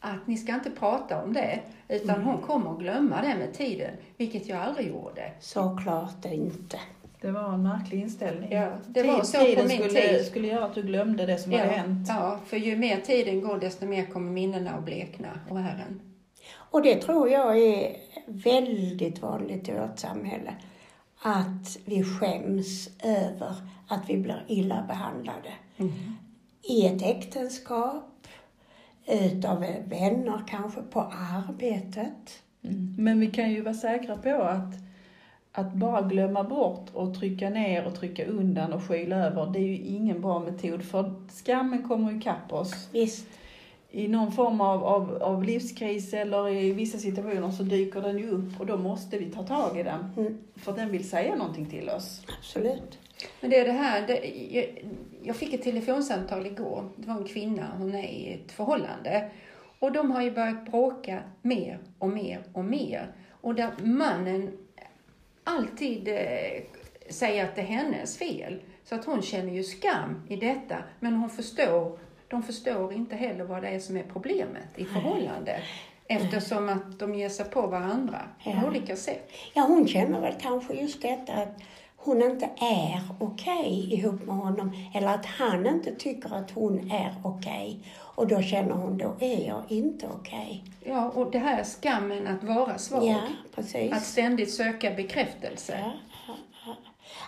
C: att ni ska inte prata om det, utan mm. hon kommer att glömma det med tiden, vilket jag aldrig gjorde.
B: Såklart inte.
A: Det var en märklig inställning.
C: Ja, det var så tiden på min
A: skulle,
C: tid.
A: skulle göra att du glömde det som ja, hade hänt.
C: Ja, för ju mer tiden går desto mer kommer minnena att blekna och ärren.
B: Och det tror jag är väldigt vanligt i vårt samhälle. Att vi skäms över att vi blir illa behandlade. Mm. I ett äktenskap, utav vänner kanske på arbetet.
A: Mm. Men vi kan ju vara säkra på att, att bara glömma bort och trycka ner och trycka undan och skyla över, det är ju ingen bra metod för skammen kommer ju kapp oss.
B: Visst.
A: I någon form av, av, av livskris eller i vissa situationer så dyker den ju upp och då måste vi ta tag i den. Mm. För den vill säga någonting till oss.
B: Absolut.
C: Men det är det här, det, jag, jag fick ett telefonsamtal igår. Det var en kvinna, hon är i ett förhållande. Och de har ju börjat bråka mer och mer och mer. Och där mannen alltid eh, säger att det är hennes fel. Så att hon känner ju skam i detta. Men hon förstår, de förstår inte heller vad det är som är problemet i förhållandet. Eftersom att de ger sig på varandra ja. på olika sätt.
B: Ja, hon känner väl kanske just detta att hon inte är okej okay ihop med honom eller att han inte tycker att hon är okej. Okay. Och då känner hon, då är jag inte okej.
C: Okay. Ja, och det här skammen att vara svag.
B: Ja, precis.
C: Att ständigt söka bekräftelse. Ja, ja,
B: ja.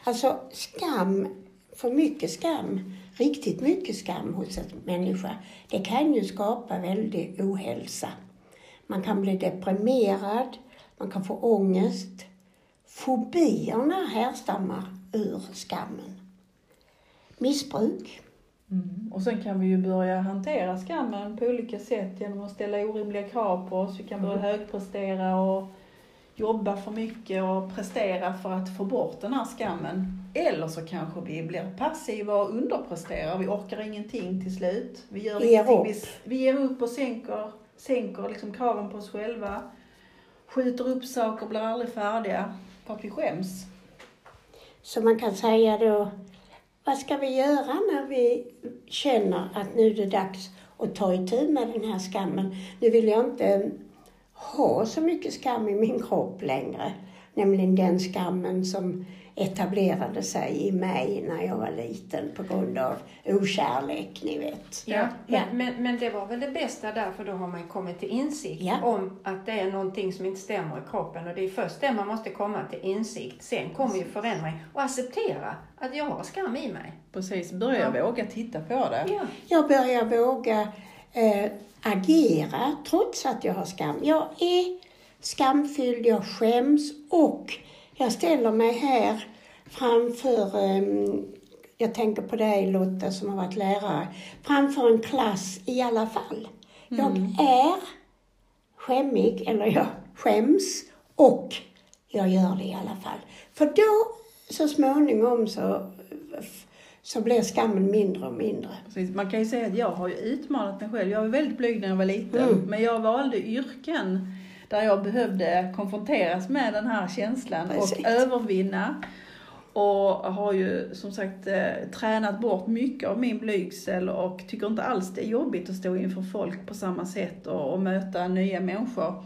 B: Alltså skam, för mycket skam, riktigt mycket skam hos en människa, det kan ju skapa väldig ohälsa. Man kan bli deprimerad, man kan få ångest, Fobierna härstammar ur skammen. Missbruk.
A: Mm. Och sen kan vi ju börja hantera skammen på olika sätt genom att ställa orimliga krav på oss. Vi kan börja mm. högprestera och jobba för mycket och prestera för att få bort den här skammen. Eller så kanske vi blir passiva och underpresterar. Vi orkar ingenting till slut. Vi gör
B: ger upp.
A: Vi, vi ger upp och sänker, sänker liksom kraven på oss själva. Skjuter upp saker, blir aldrig färdiga för att vi skäms.
B: Så man kan säga då, vad ska vi göra när vi känner att nu är det dags att ta itu med den här skammen. Nu vill jag inte ha så mycket skam i min kropp längre. Nämligen den skammen som etablerade sig i mig när jag var liten på grund av okärlek, ni vet.
C: Ja,
B: Ja.
C: Men, men, det var väl det bästa där, för då har man kommit till insikt
B: Ja.
C: om att det är någonting som inte stämmer i kroppen. Och det är först det man måste komma till insikt. Sen kommer ju förändring. Och acceptera att jag har skam i mig.
A: Precis, börja våga titta på det.
C: Ja.
B: Jag börjar våga eh, agera trots att jag har skam. Jag är skamfylld, jag skäms och jag ställer mig här framför, ehm, jag tänker på dig Lotta som har varit lärare, framför en klass i alla fall. Jag är skämmig, eller jag skäms och jag gör det i alla fall. För då så småningom så, så blir skammen mindre och mindre.
A: Precis. Man kan ju säga att jag har utmanat mig själv. Jag var väldigt blyg när jag var liten.
B: Mm.
A: Men jag valde yrken där jag behövde konfronteras med den här känslan
B: Precis.
A: och övervinna. Och har ju som sagt eh, tränat bort mycket av min blygsel och tycker inte alls det är jobbigt att stå inför folk på samma sätt och, och möta nya människor.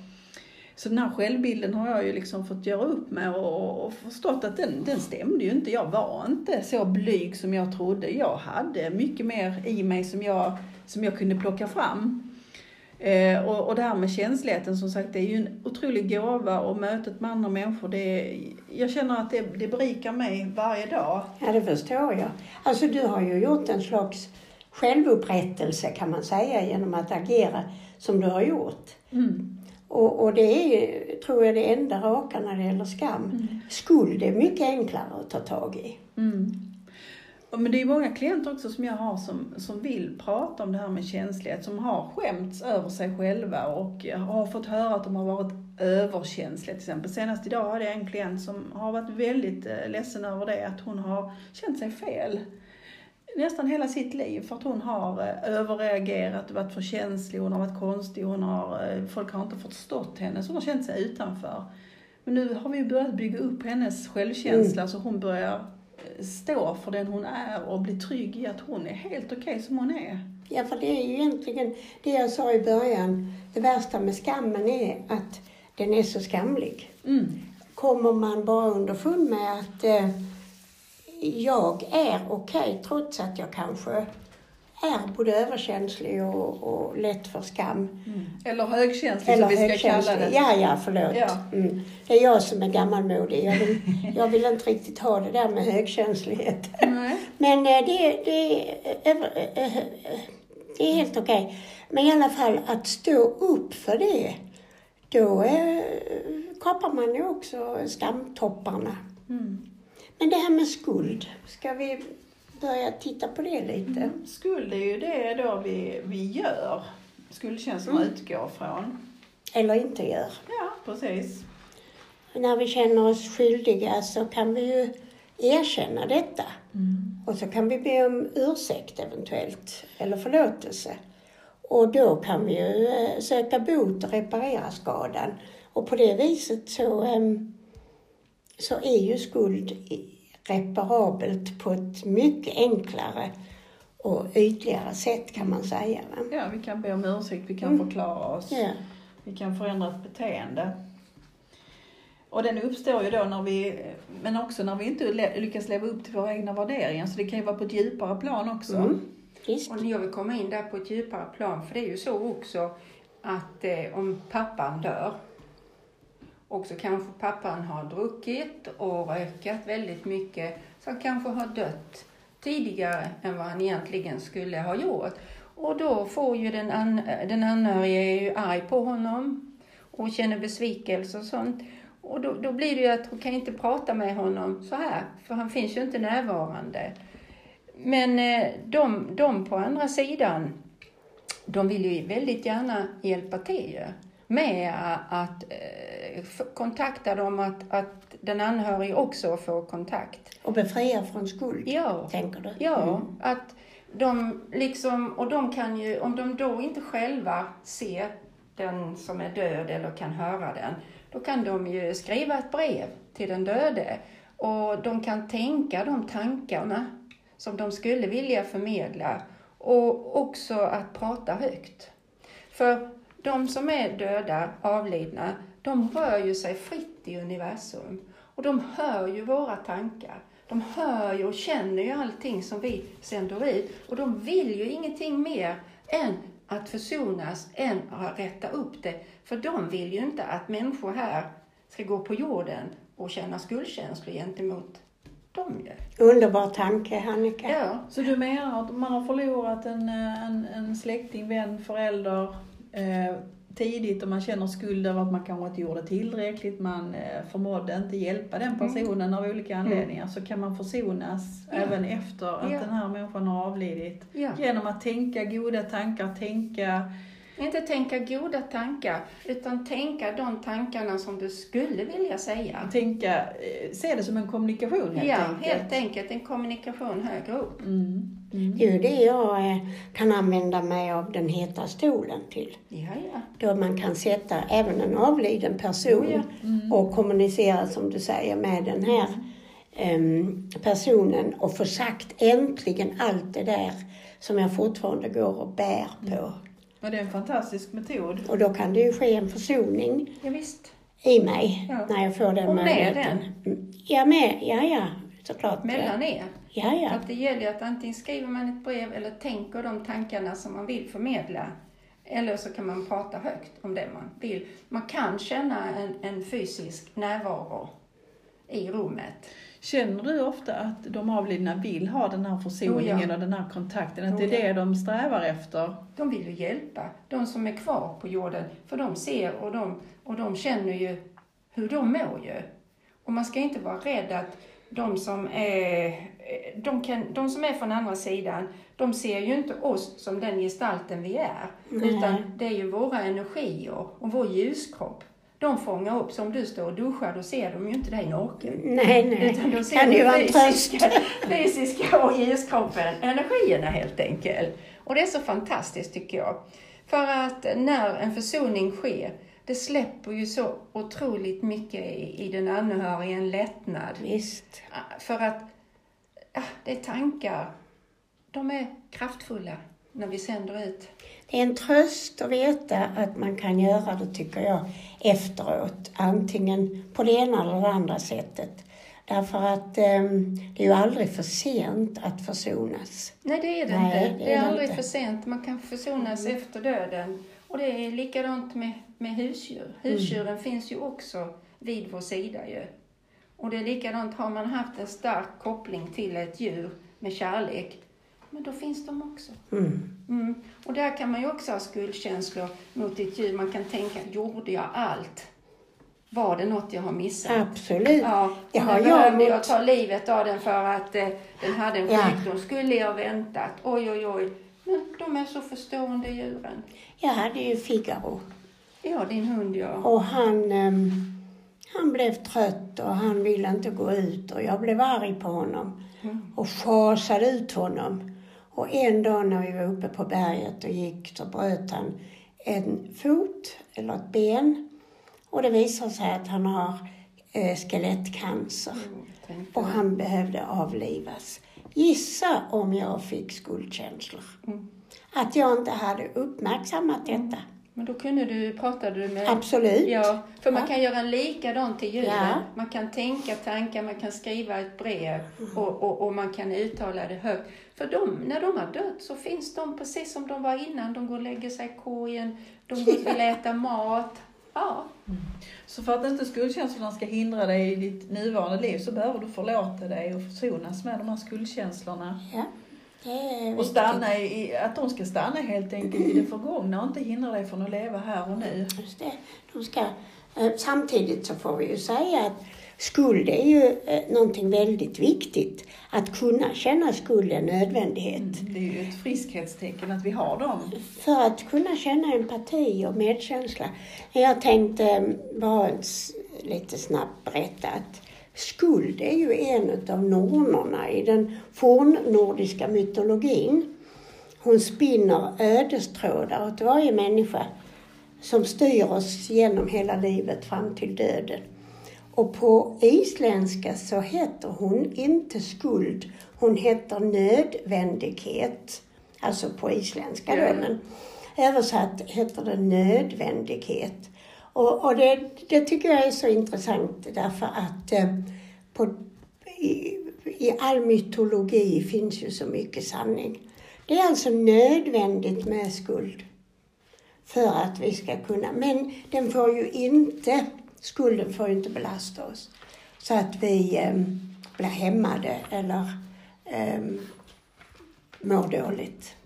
A: Så den här självbilden har jag ju liksom fått göra upp med och, och förstått att den, den stämde ju inte. Jag var inte så blyg som jag trodde. Jag hade mycket mer i mig som jag, som jag kunde plocka fram. Eh, och, och det här med känsligheten som sagt, det är ju en otrolig gåva och mötet med andra människor, det jag känner att det, det berikar mig varje dag.
B: Ja, det förstår jag. Alltså du har ju gjort en slags självupprättelse kan man säga genom att agera som du har gjort.
A: Mm.
B: Och, och det är tror jag, det enda raka när det gäller skam. Skuld är mycket enklare att ta tag i.
A: Mm. Men det är många klienter också som jag har som, som vill prata om det här med känslighet, som har skämts över sig själva och har fått höra att de har varit överkänsliga till exempel. Senast idag hade jag en klient som har varit väldigt eh, ledsen över det, att hon har känt sig fel nästan hela sitt liv för att hon har eh, överreagerat, varit för känslig, hon har varit konstig, hon har, eh, folk har inte förstått henne, så hon har känt sig utanför. Men nu har vi börjat bygga upp hennes självkänsla så hon börjar stå för den hon är och bli trygg i att hon är helt okej som hon är.
B: Ja, för det är ju egentligen det jag sa i början. Det värsta med skammen är att den är så skamlig.
A: Mm.
B: Kommer man bara underfund med att eh, jag är okej trots att jag kanske är både överkänslig och, och lätt för skam.
A: Eller högkänslig
B: Eller
A: som vi ska kalla det.
B: Ja, ja, förlåt.
A: Ja.
B: Mm. Det är jag som är gammalmodig. Jag vill, jag vill inte riktigt ha det där med högkänslighet.
A: Nej.
B: Men eh, det, det, eh, eh, eh, det är helt okej. Men i alla fall att stå upp för det, då eh, kapar man ju också skamtopparna.
A: Mm.
B: Men det här med skuld, ska vi börja titta på det lite?
A: Skuld är ju det då vi, vi gör. Skuldkänslorna
B: Mm.
A: utgår från.
B: Eller inte gör.
A: Ja, precis.
B: När vi känner oss skyldiga så kan vi ju erkänna detta. Och så kan vi be om ursäkt eventuellt, eller förlåtelse. Och då kan vi ju eh, söka bot och reparera skadan. Och på det viset så, ehm, så är ju skuld reparabelt på ett mycket enklare och ytligare sätt kan man säga. Va?
A: Ja, vi kan be om ursäkt, vi kan
B: Mm.
A: förklara oss.
B: Ja.
A: Vi kan förändra ett beteende. Och den uppstår ju då när vi, men också när vi inte lyckas leva upp till våra egna värderingar. Så det kan ju vara på ett djupare plan också.
B: Mm.
C: Och jag vill komma in där på ett djupare plan, för det är ju så också att eh, om pappan dör och så kanske pappan har druckit och rökat väldigt mycket, så han kanske har dött tidigare än vad han egentligen skulle ha gjort. Och då får ju den, an, den anhörige är ju arg på honom och känner besvikelse och sånt. Och då, då blir det ju att hon kan inte prata med honom så här, för han finns ju inte närvarande. Men eh, de, de på andra sidan, de vill ju väldigt gärna hjälpa till med att eh, kontakta dem, att, att den anhörige också får kontakt.
B: Och befria från skuld,
C: Ja,
B: tänker du?
C: ja
B: Mm.
C: att de liksom, och de kan ju, om de då inte själva ser den som är död eller kan höra den, då kan de ju skriva ett brev till den döde och de kan tänka de tankarna som de skulle vilja förmedla Och också att prata högt. För de som är döda, avlidna, de rör ju sig fritt i universum. Och de hör ju våra tankar. De hör ju och känner ju allting som vi sänder ut. Och de vill ju ingenting mer än att försonas, än att rätta upp det. För de vill ju inte att människor här ska gå på jorden och känna skuldkänslor gentemot dem ju.
B: Underbar tanke, Annika.
C: Ja,
A: Så du menar att man har förlorat en, eh, en, en släkting, vän, förälder eh, tidigt och man känner skuld över att man kanske inte gjorde tillräckligt, man eh, förmådde inte hjälpa den personen av olika anledningar, så kan man försonas
C: Mm. Ja.
A: även efter att
C: Ja.
A: den här människan har avlidit.
C: ja.
A: Genom att tänka goda tankar, tänka
C: Inte tänka goda tankar, utan tänka de tankarna som du skulle vilja säga.
A: tänka, eh, se det som en kommunikation helt
C: ja,
A: enkelt.
C: helt enkelt en kommunikation högre upp.
A: Mm. Mm.
B: Det är ju det jag eh, kan använda mig av den heta stolen till.
C: Ja, ja.
B: Då man kan sätta även en avliden person
C: ja.
A: Mm.
B: och kommunicera som du säger med den här em, personen och få sagt äntligen allt det där som jag fortfarande går och bär på.
A: Och det är en fantastisk metod.
B: Och då kan det ju ske en försoning
C: ja visst.
B: i mig
C: Ja.
B: när jag får den
C: Och med
B: möjligheten. Mm. Ja, med, ja, ja, såklart.
C: Mellan er.
B: Ja, ja.
C: att det gäller ju att antingen skriver man ett brev eller tänker de tankarna som man vill förmedla. Eller så kan man prata högt om det man vill. Man kan känna en, en fysisk närvaro i rummet.
A: Känner du ofta att de avlidna vill ha den här försoningen
C: Oh ja.
A: och den här kontakten? Att
C: Oh
A: det är
C: ja.
A: det de strävar efter?
C: De vill ju hjälpa de som är kvar på jorden, för de ser och de, och de känner ju hur de mår ju. Och man ska inte vara rädd att de som är, de, kan, de som är från andra sidan, de ser ju inte oss som den gestalten vi är.
B: Nej.
C: Utan det är ju våra energier och vår ljuskropp. De fångar upp, så om du står och duschar, då ser de ju inte dig naken.
B: Nej, nej.
C: Utan då ser
B: Kan ju vara
C: fysiska, fysiska och ljuskroppen, energierna helt enkelt. Och det är så fantastiskt tycker jag. För att när en försoning sker, det släpper ju så otroligt mycket i, i den anhöriga, en lättnad.
B: Visst.
C: För att ja, det är tankar, de är kraftfulla när vi sänder ut.
B: Det är en tröst att veta att man kan göra det, tycker jag, efteråt. Antingen på det ena eller det andra sättet. Därför att ehm, det är ju aldrig för sent att försonas.
C: Nej, det är det
B: Nej,
C: inte.
B: det
C: Det
B: är
C: är
B: det
C: aldrig
B: inte. Mm.
C: för sent. Man kan försonas efter döden. Och det är likadant med, med husdjur. Husdjuren
B: Mm.
C: finns ju också vid vår sida ju. Och det är likadant, har man haft en stark koppling till ett djur med kärlek, men då finns de också.
B: Mm.
C: Mm. Och där kan man ju också ha skuldkänslor mot ett djur. Man kan tänka, gjorde jag allt? Var det något jag har missat?
B: Absolut.
C: Ja,
B: Det har jag
C: behövde jag ta livet av den för att eh, den hade en
B: Ja.
C: sjukdom. Skulle jag väntat? Oj, oj, oj. Men de är så förstående djuren.
B: Jag hade ju Figaro
C: Ja, din hund ja.
B: och han, ehm, han blev trött och han ville inte gå ut och jag blev arg på honom
C: Mm.
B: och schasade ut honom. Och en dag när vi var uppe på berget och gick så bröt han en fot eller ett ben och det visade sig att han har eh, skelettcancer
C: Mm,
B: och han behövde avlivas. Gissa om jag fick skuldkänslor.
C: Mm.
B: Att jag inte hade uppmärksammat detta.
C: Men då kunde du, pratade du med...
B: Absolut.
C: Ja, för man
B: Ja.
C: kan göra likadant till djuren.
B: Ja.
C: Man kan tänka tankar, man kan skriva ett brev och, och, och man kan uttala det högt. För de, när de har dött så finns de precis som de var innan. De går och lägger sig i korgen, de går- vill äta mat. Ja,
A: Så för att inte skuldkänslorna ska hindra dig i ditt nuvarande liv så behöver du förlåta dig och försonas med de här skuldkänslorna.
B: Ja,
A: Och stanna i, i- att de ska stanna helt enkelt i det förgångna och inte hindra dig från att leva här och nu.
B: Just det. De ska, eh, samtidigt så får vi ju säga att skuld är ju eh, någonting väldigt viktigt. Att kunna känna skuld är en nödvändighet.
A: Det är ju ett friskhetstecken att vi har dem.
B: För att kunna känna empati och medkänsla. Jag tänkte eh, bara lite snabbt berätta att skuld är ju en av nornorna i den fornnordiska mytologin. Hon spinner ödestrådar åt varje människa som styr oss genom hela livet fram till döden. Och på isländska så heter hon inte skuld, hon heter nödvändighet. alltså på isländska då, men översatt heter det nödvändighet. Och, och det, det tycker jag är så intressant därför att eh, på, i, i all mytologi finns ju så mycket sanning. Det är alltså nödvändigt med skuld för att vi ska kunna, men den får ju inte, skulden får ju inte belasta oss så att vi eh, blir hämmade eller eh, mår dåligt.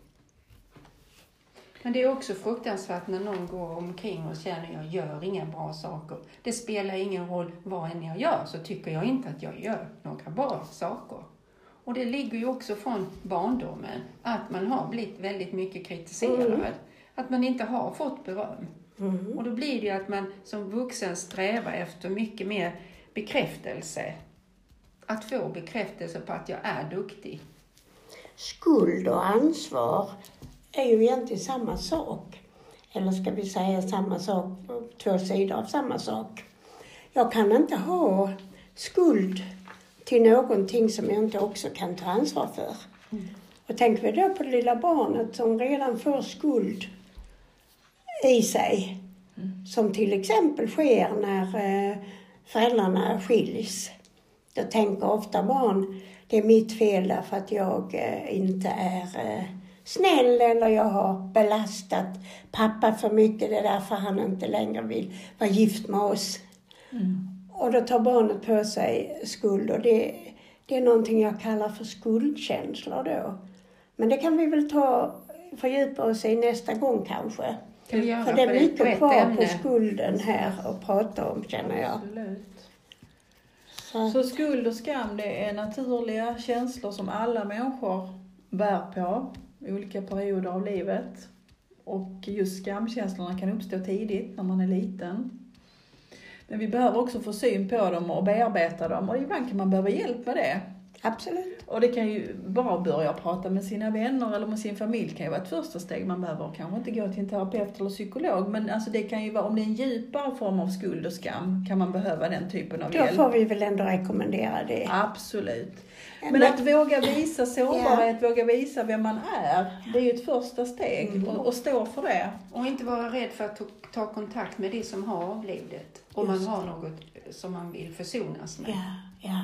C: Men det är också fruktansvärt när någon går omkring och känner jag gör inga bra saker. Det spelar ingen roll vad än jag gör så tycker jag inte att jag gör några bra saker. Och det ligger ju också från barndomen att man har blivit väldigt mycket kritiserad. Att man inte har fått beröm. Och då blir det ju att man som vuxen strävar efter mycket mer bekräftelse. Att få bekräftelse på att jag är duktig.
B: Skuld och ansvar är ju egentligen samma sak. Eller ska vi säga samma sak, två sidor av samma sak. Jag kan inte ha skuld till någonting som jag inte också kan ta ansvar för. Och tänker vi då på det lilla barnet som redan får skuld i sig. Som till exempel sker när eh, föräldrarna skiljs. Då tänker ofta barn, det är mitt fel därför att jag eh, inte är eh, snäll eller jag har belastat pappa för mycket. Det är därför han inte längre vill vara gift med oss. Och då tar barnet på sig skuld och det, det är någonting jag kallar för skuldkänslor då. Men det kan vi väl ta, fördjupa oss i nästa gång kanske.
C: Kan vi göra
B: För det är
C: på
B: mycket
C: brett
B: kvar på
C: ämne.
B: skulden här att prata om känner jag.
A: Absolut.
B: Så,
A: Så skuld och skam det är naturliga känslor som alla människor bär på i olika perioder av livet. Och just skamkänslorna kan uppstå tidigt när man är liten. Men vi behöver också få syn på dem och bearbeta dem och ibland kan man behöva hjälp med det.
B: Absolut.
A: Och det kan ju bara börja prata med sina vänner eller med sin familj kan ju vara ett första steg. Man behöver kanske inte gå till en terapeut eller psykolog men alltså det kan ju vara, om det är en djupare form av skuld och skam kan man behöva den typen av
B: Då
A: hjälp.
B: får vi väl ändå rekommendera det.
A: Absolut. Men
B: Men-
A: att våga visa sårbarhet, våga visa vem man är, det är ju ett första steg. Och, och stå för det.
C: Och inte vara rädd för att ta, ta kontakt med det som har avlidit. Om man har något som man vill försonas med.
B: Ja, ja.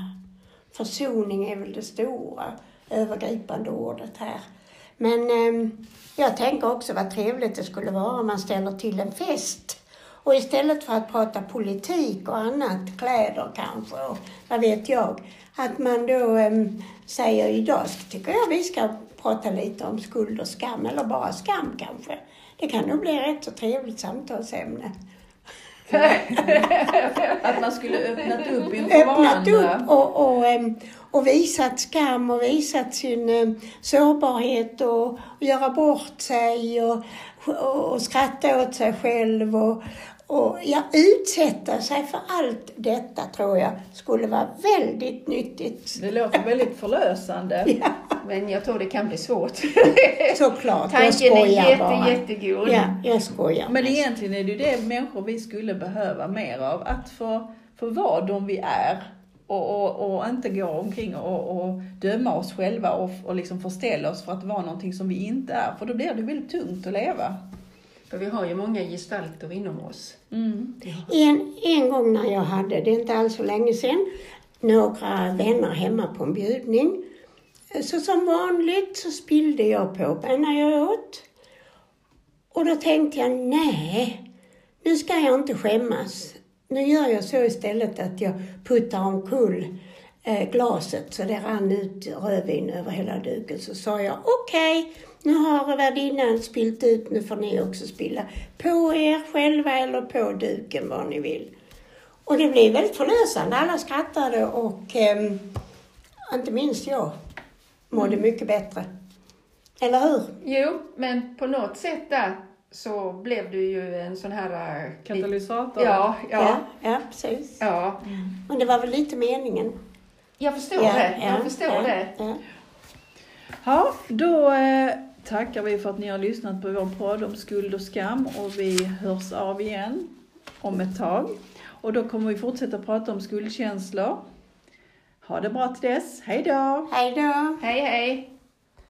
B: Försoning är väl det stora övergripande ordet här. Men eh, jag tänker också vad trevligt det skulle vara om man ställer till en fest. Och istället för att prata politik och annat, kläder kanske och vad vet jag, att man då eh, säger idag tycker jag vi ska prata lite om skuld och skam, eller bara skam kanske. Det kan nog bli ett rätt så trevligt samtalsämne.
A: Att man skulle öppnat upp inför
B: öppnat upp och, och, och visat skam och visat sin sårbarhet och, och göra bort sig och, och, och skratta åt sig själv och, och ja, utsätta sig för allt detta tror jag skulle vara väldigt nyttigt.
A: Det låter väldigt förlösande.
B: Ja,
C: Men jag tror det kan bli svårt.
B: såklart. jag
C: Tanken är
B: skojar
C: jätte,
B: bara.
C: jättegod.
B: Ja, jag skojar.
A: Men egentligen är det ju det människor vi skulle behöva mer av. Att få, få vara de vi är. Och, och, och inte gå omkring och, och döma oss själva och, och liksom förställa oss för att vara någonting som vi inte är. För då blir det väldigt tungt att leva.
C: För vi har ju många gestalter inom oss.
A: Mm.
B: En, en gång när jag hade, det är inte alls så länge sedan, några vänner hemma på en bjudning. Så som vanligt så spillde jag på när jag åt. Och då tänkte jag, nej, nu ska jag inte skämmas. Nu gör jag så istället att jag puttar omkull eh, glaset så det rann ut rödvin över hela duken. Så sa jag, okej, nu har värdinnan spilt ut, nu får ni också spilla på er själva eller på duken vad ni vill. Och det blev väldigt förlösande. Alla skrattade och ehm, inte minst jag mådde mycket bättre. Eller hur?
C: Jo, men på något sätt där så blev du ju en sån här... äh,
A: Katalysator.
C: Ja, ja,
B: ja precis.
C: ja.
B: Men det var väl lite meningen.
C: Jag förstår
B: ja,
C: det. Jag förstår
B: ja,
C: det.
B: Ja.
A: Ja, då eh, tackar vi för att ni har lyssnat på vår podd om skuld och skam och vi hörs av igen om ett tag. Och då kommer vi fortsätta prata om skuldkänslor. Ha det bra till dess. Hej då!
B: Hej då!
C: Hej, hej.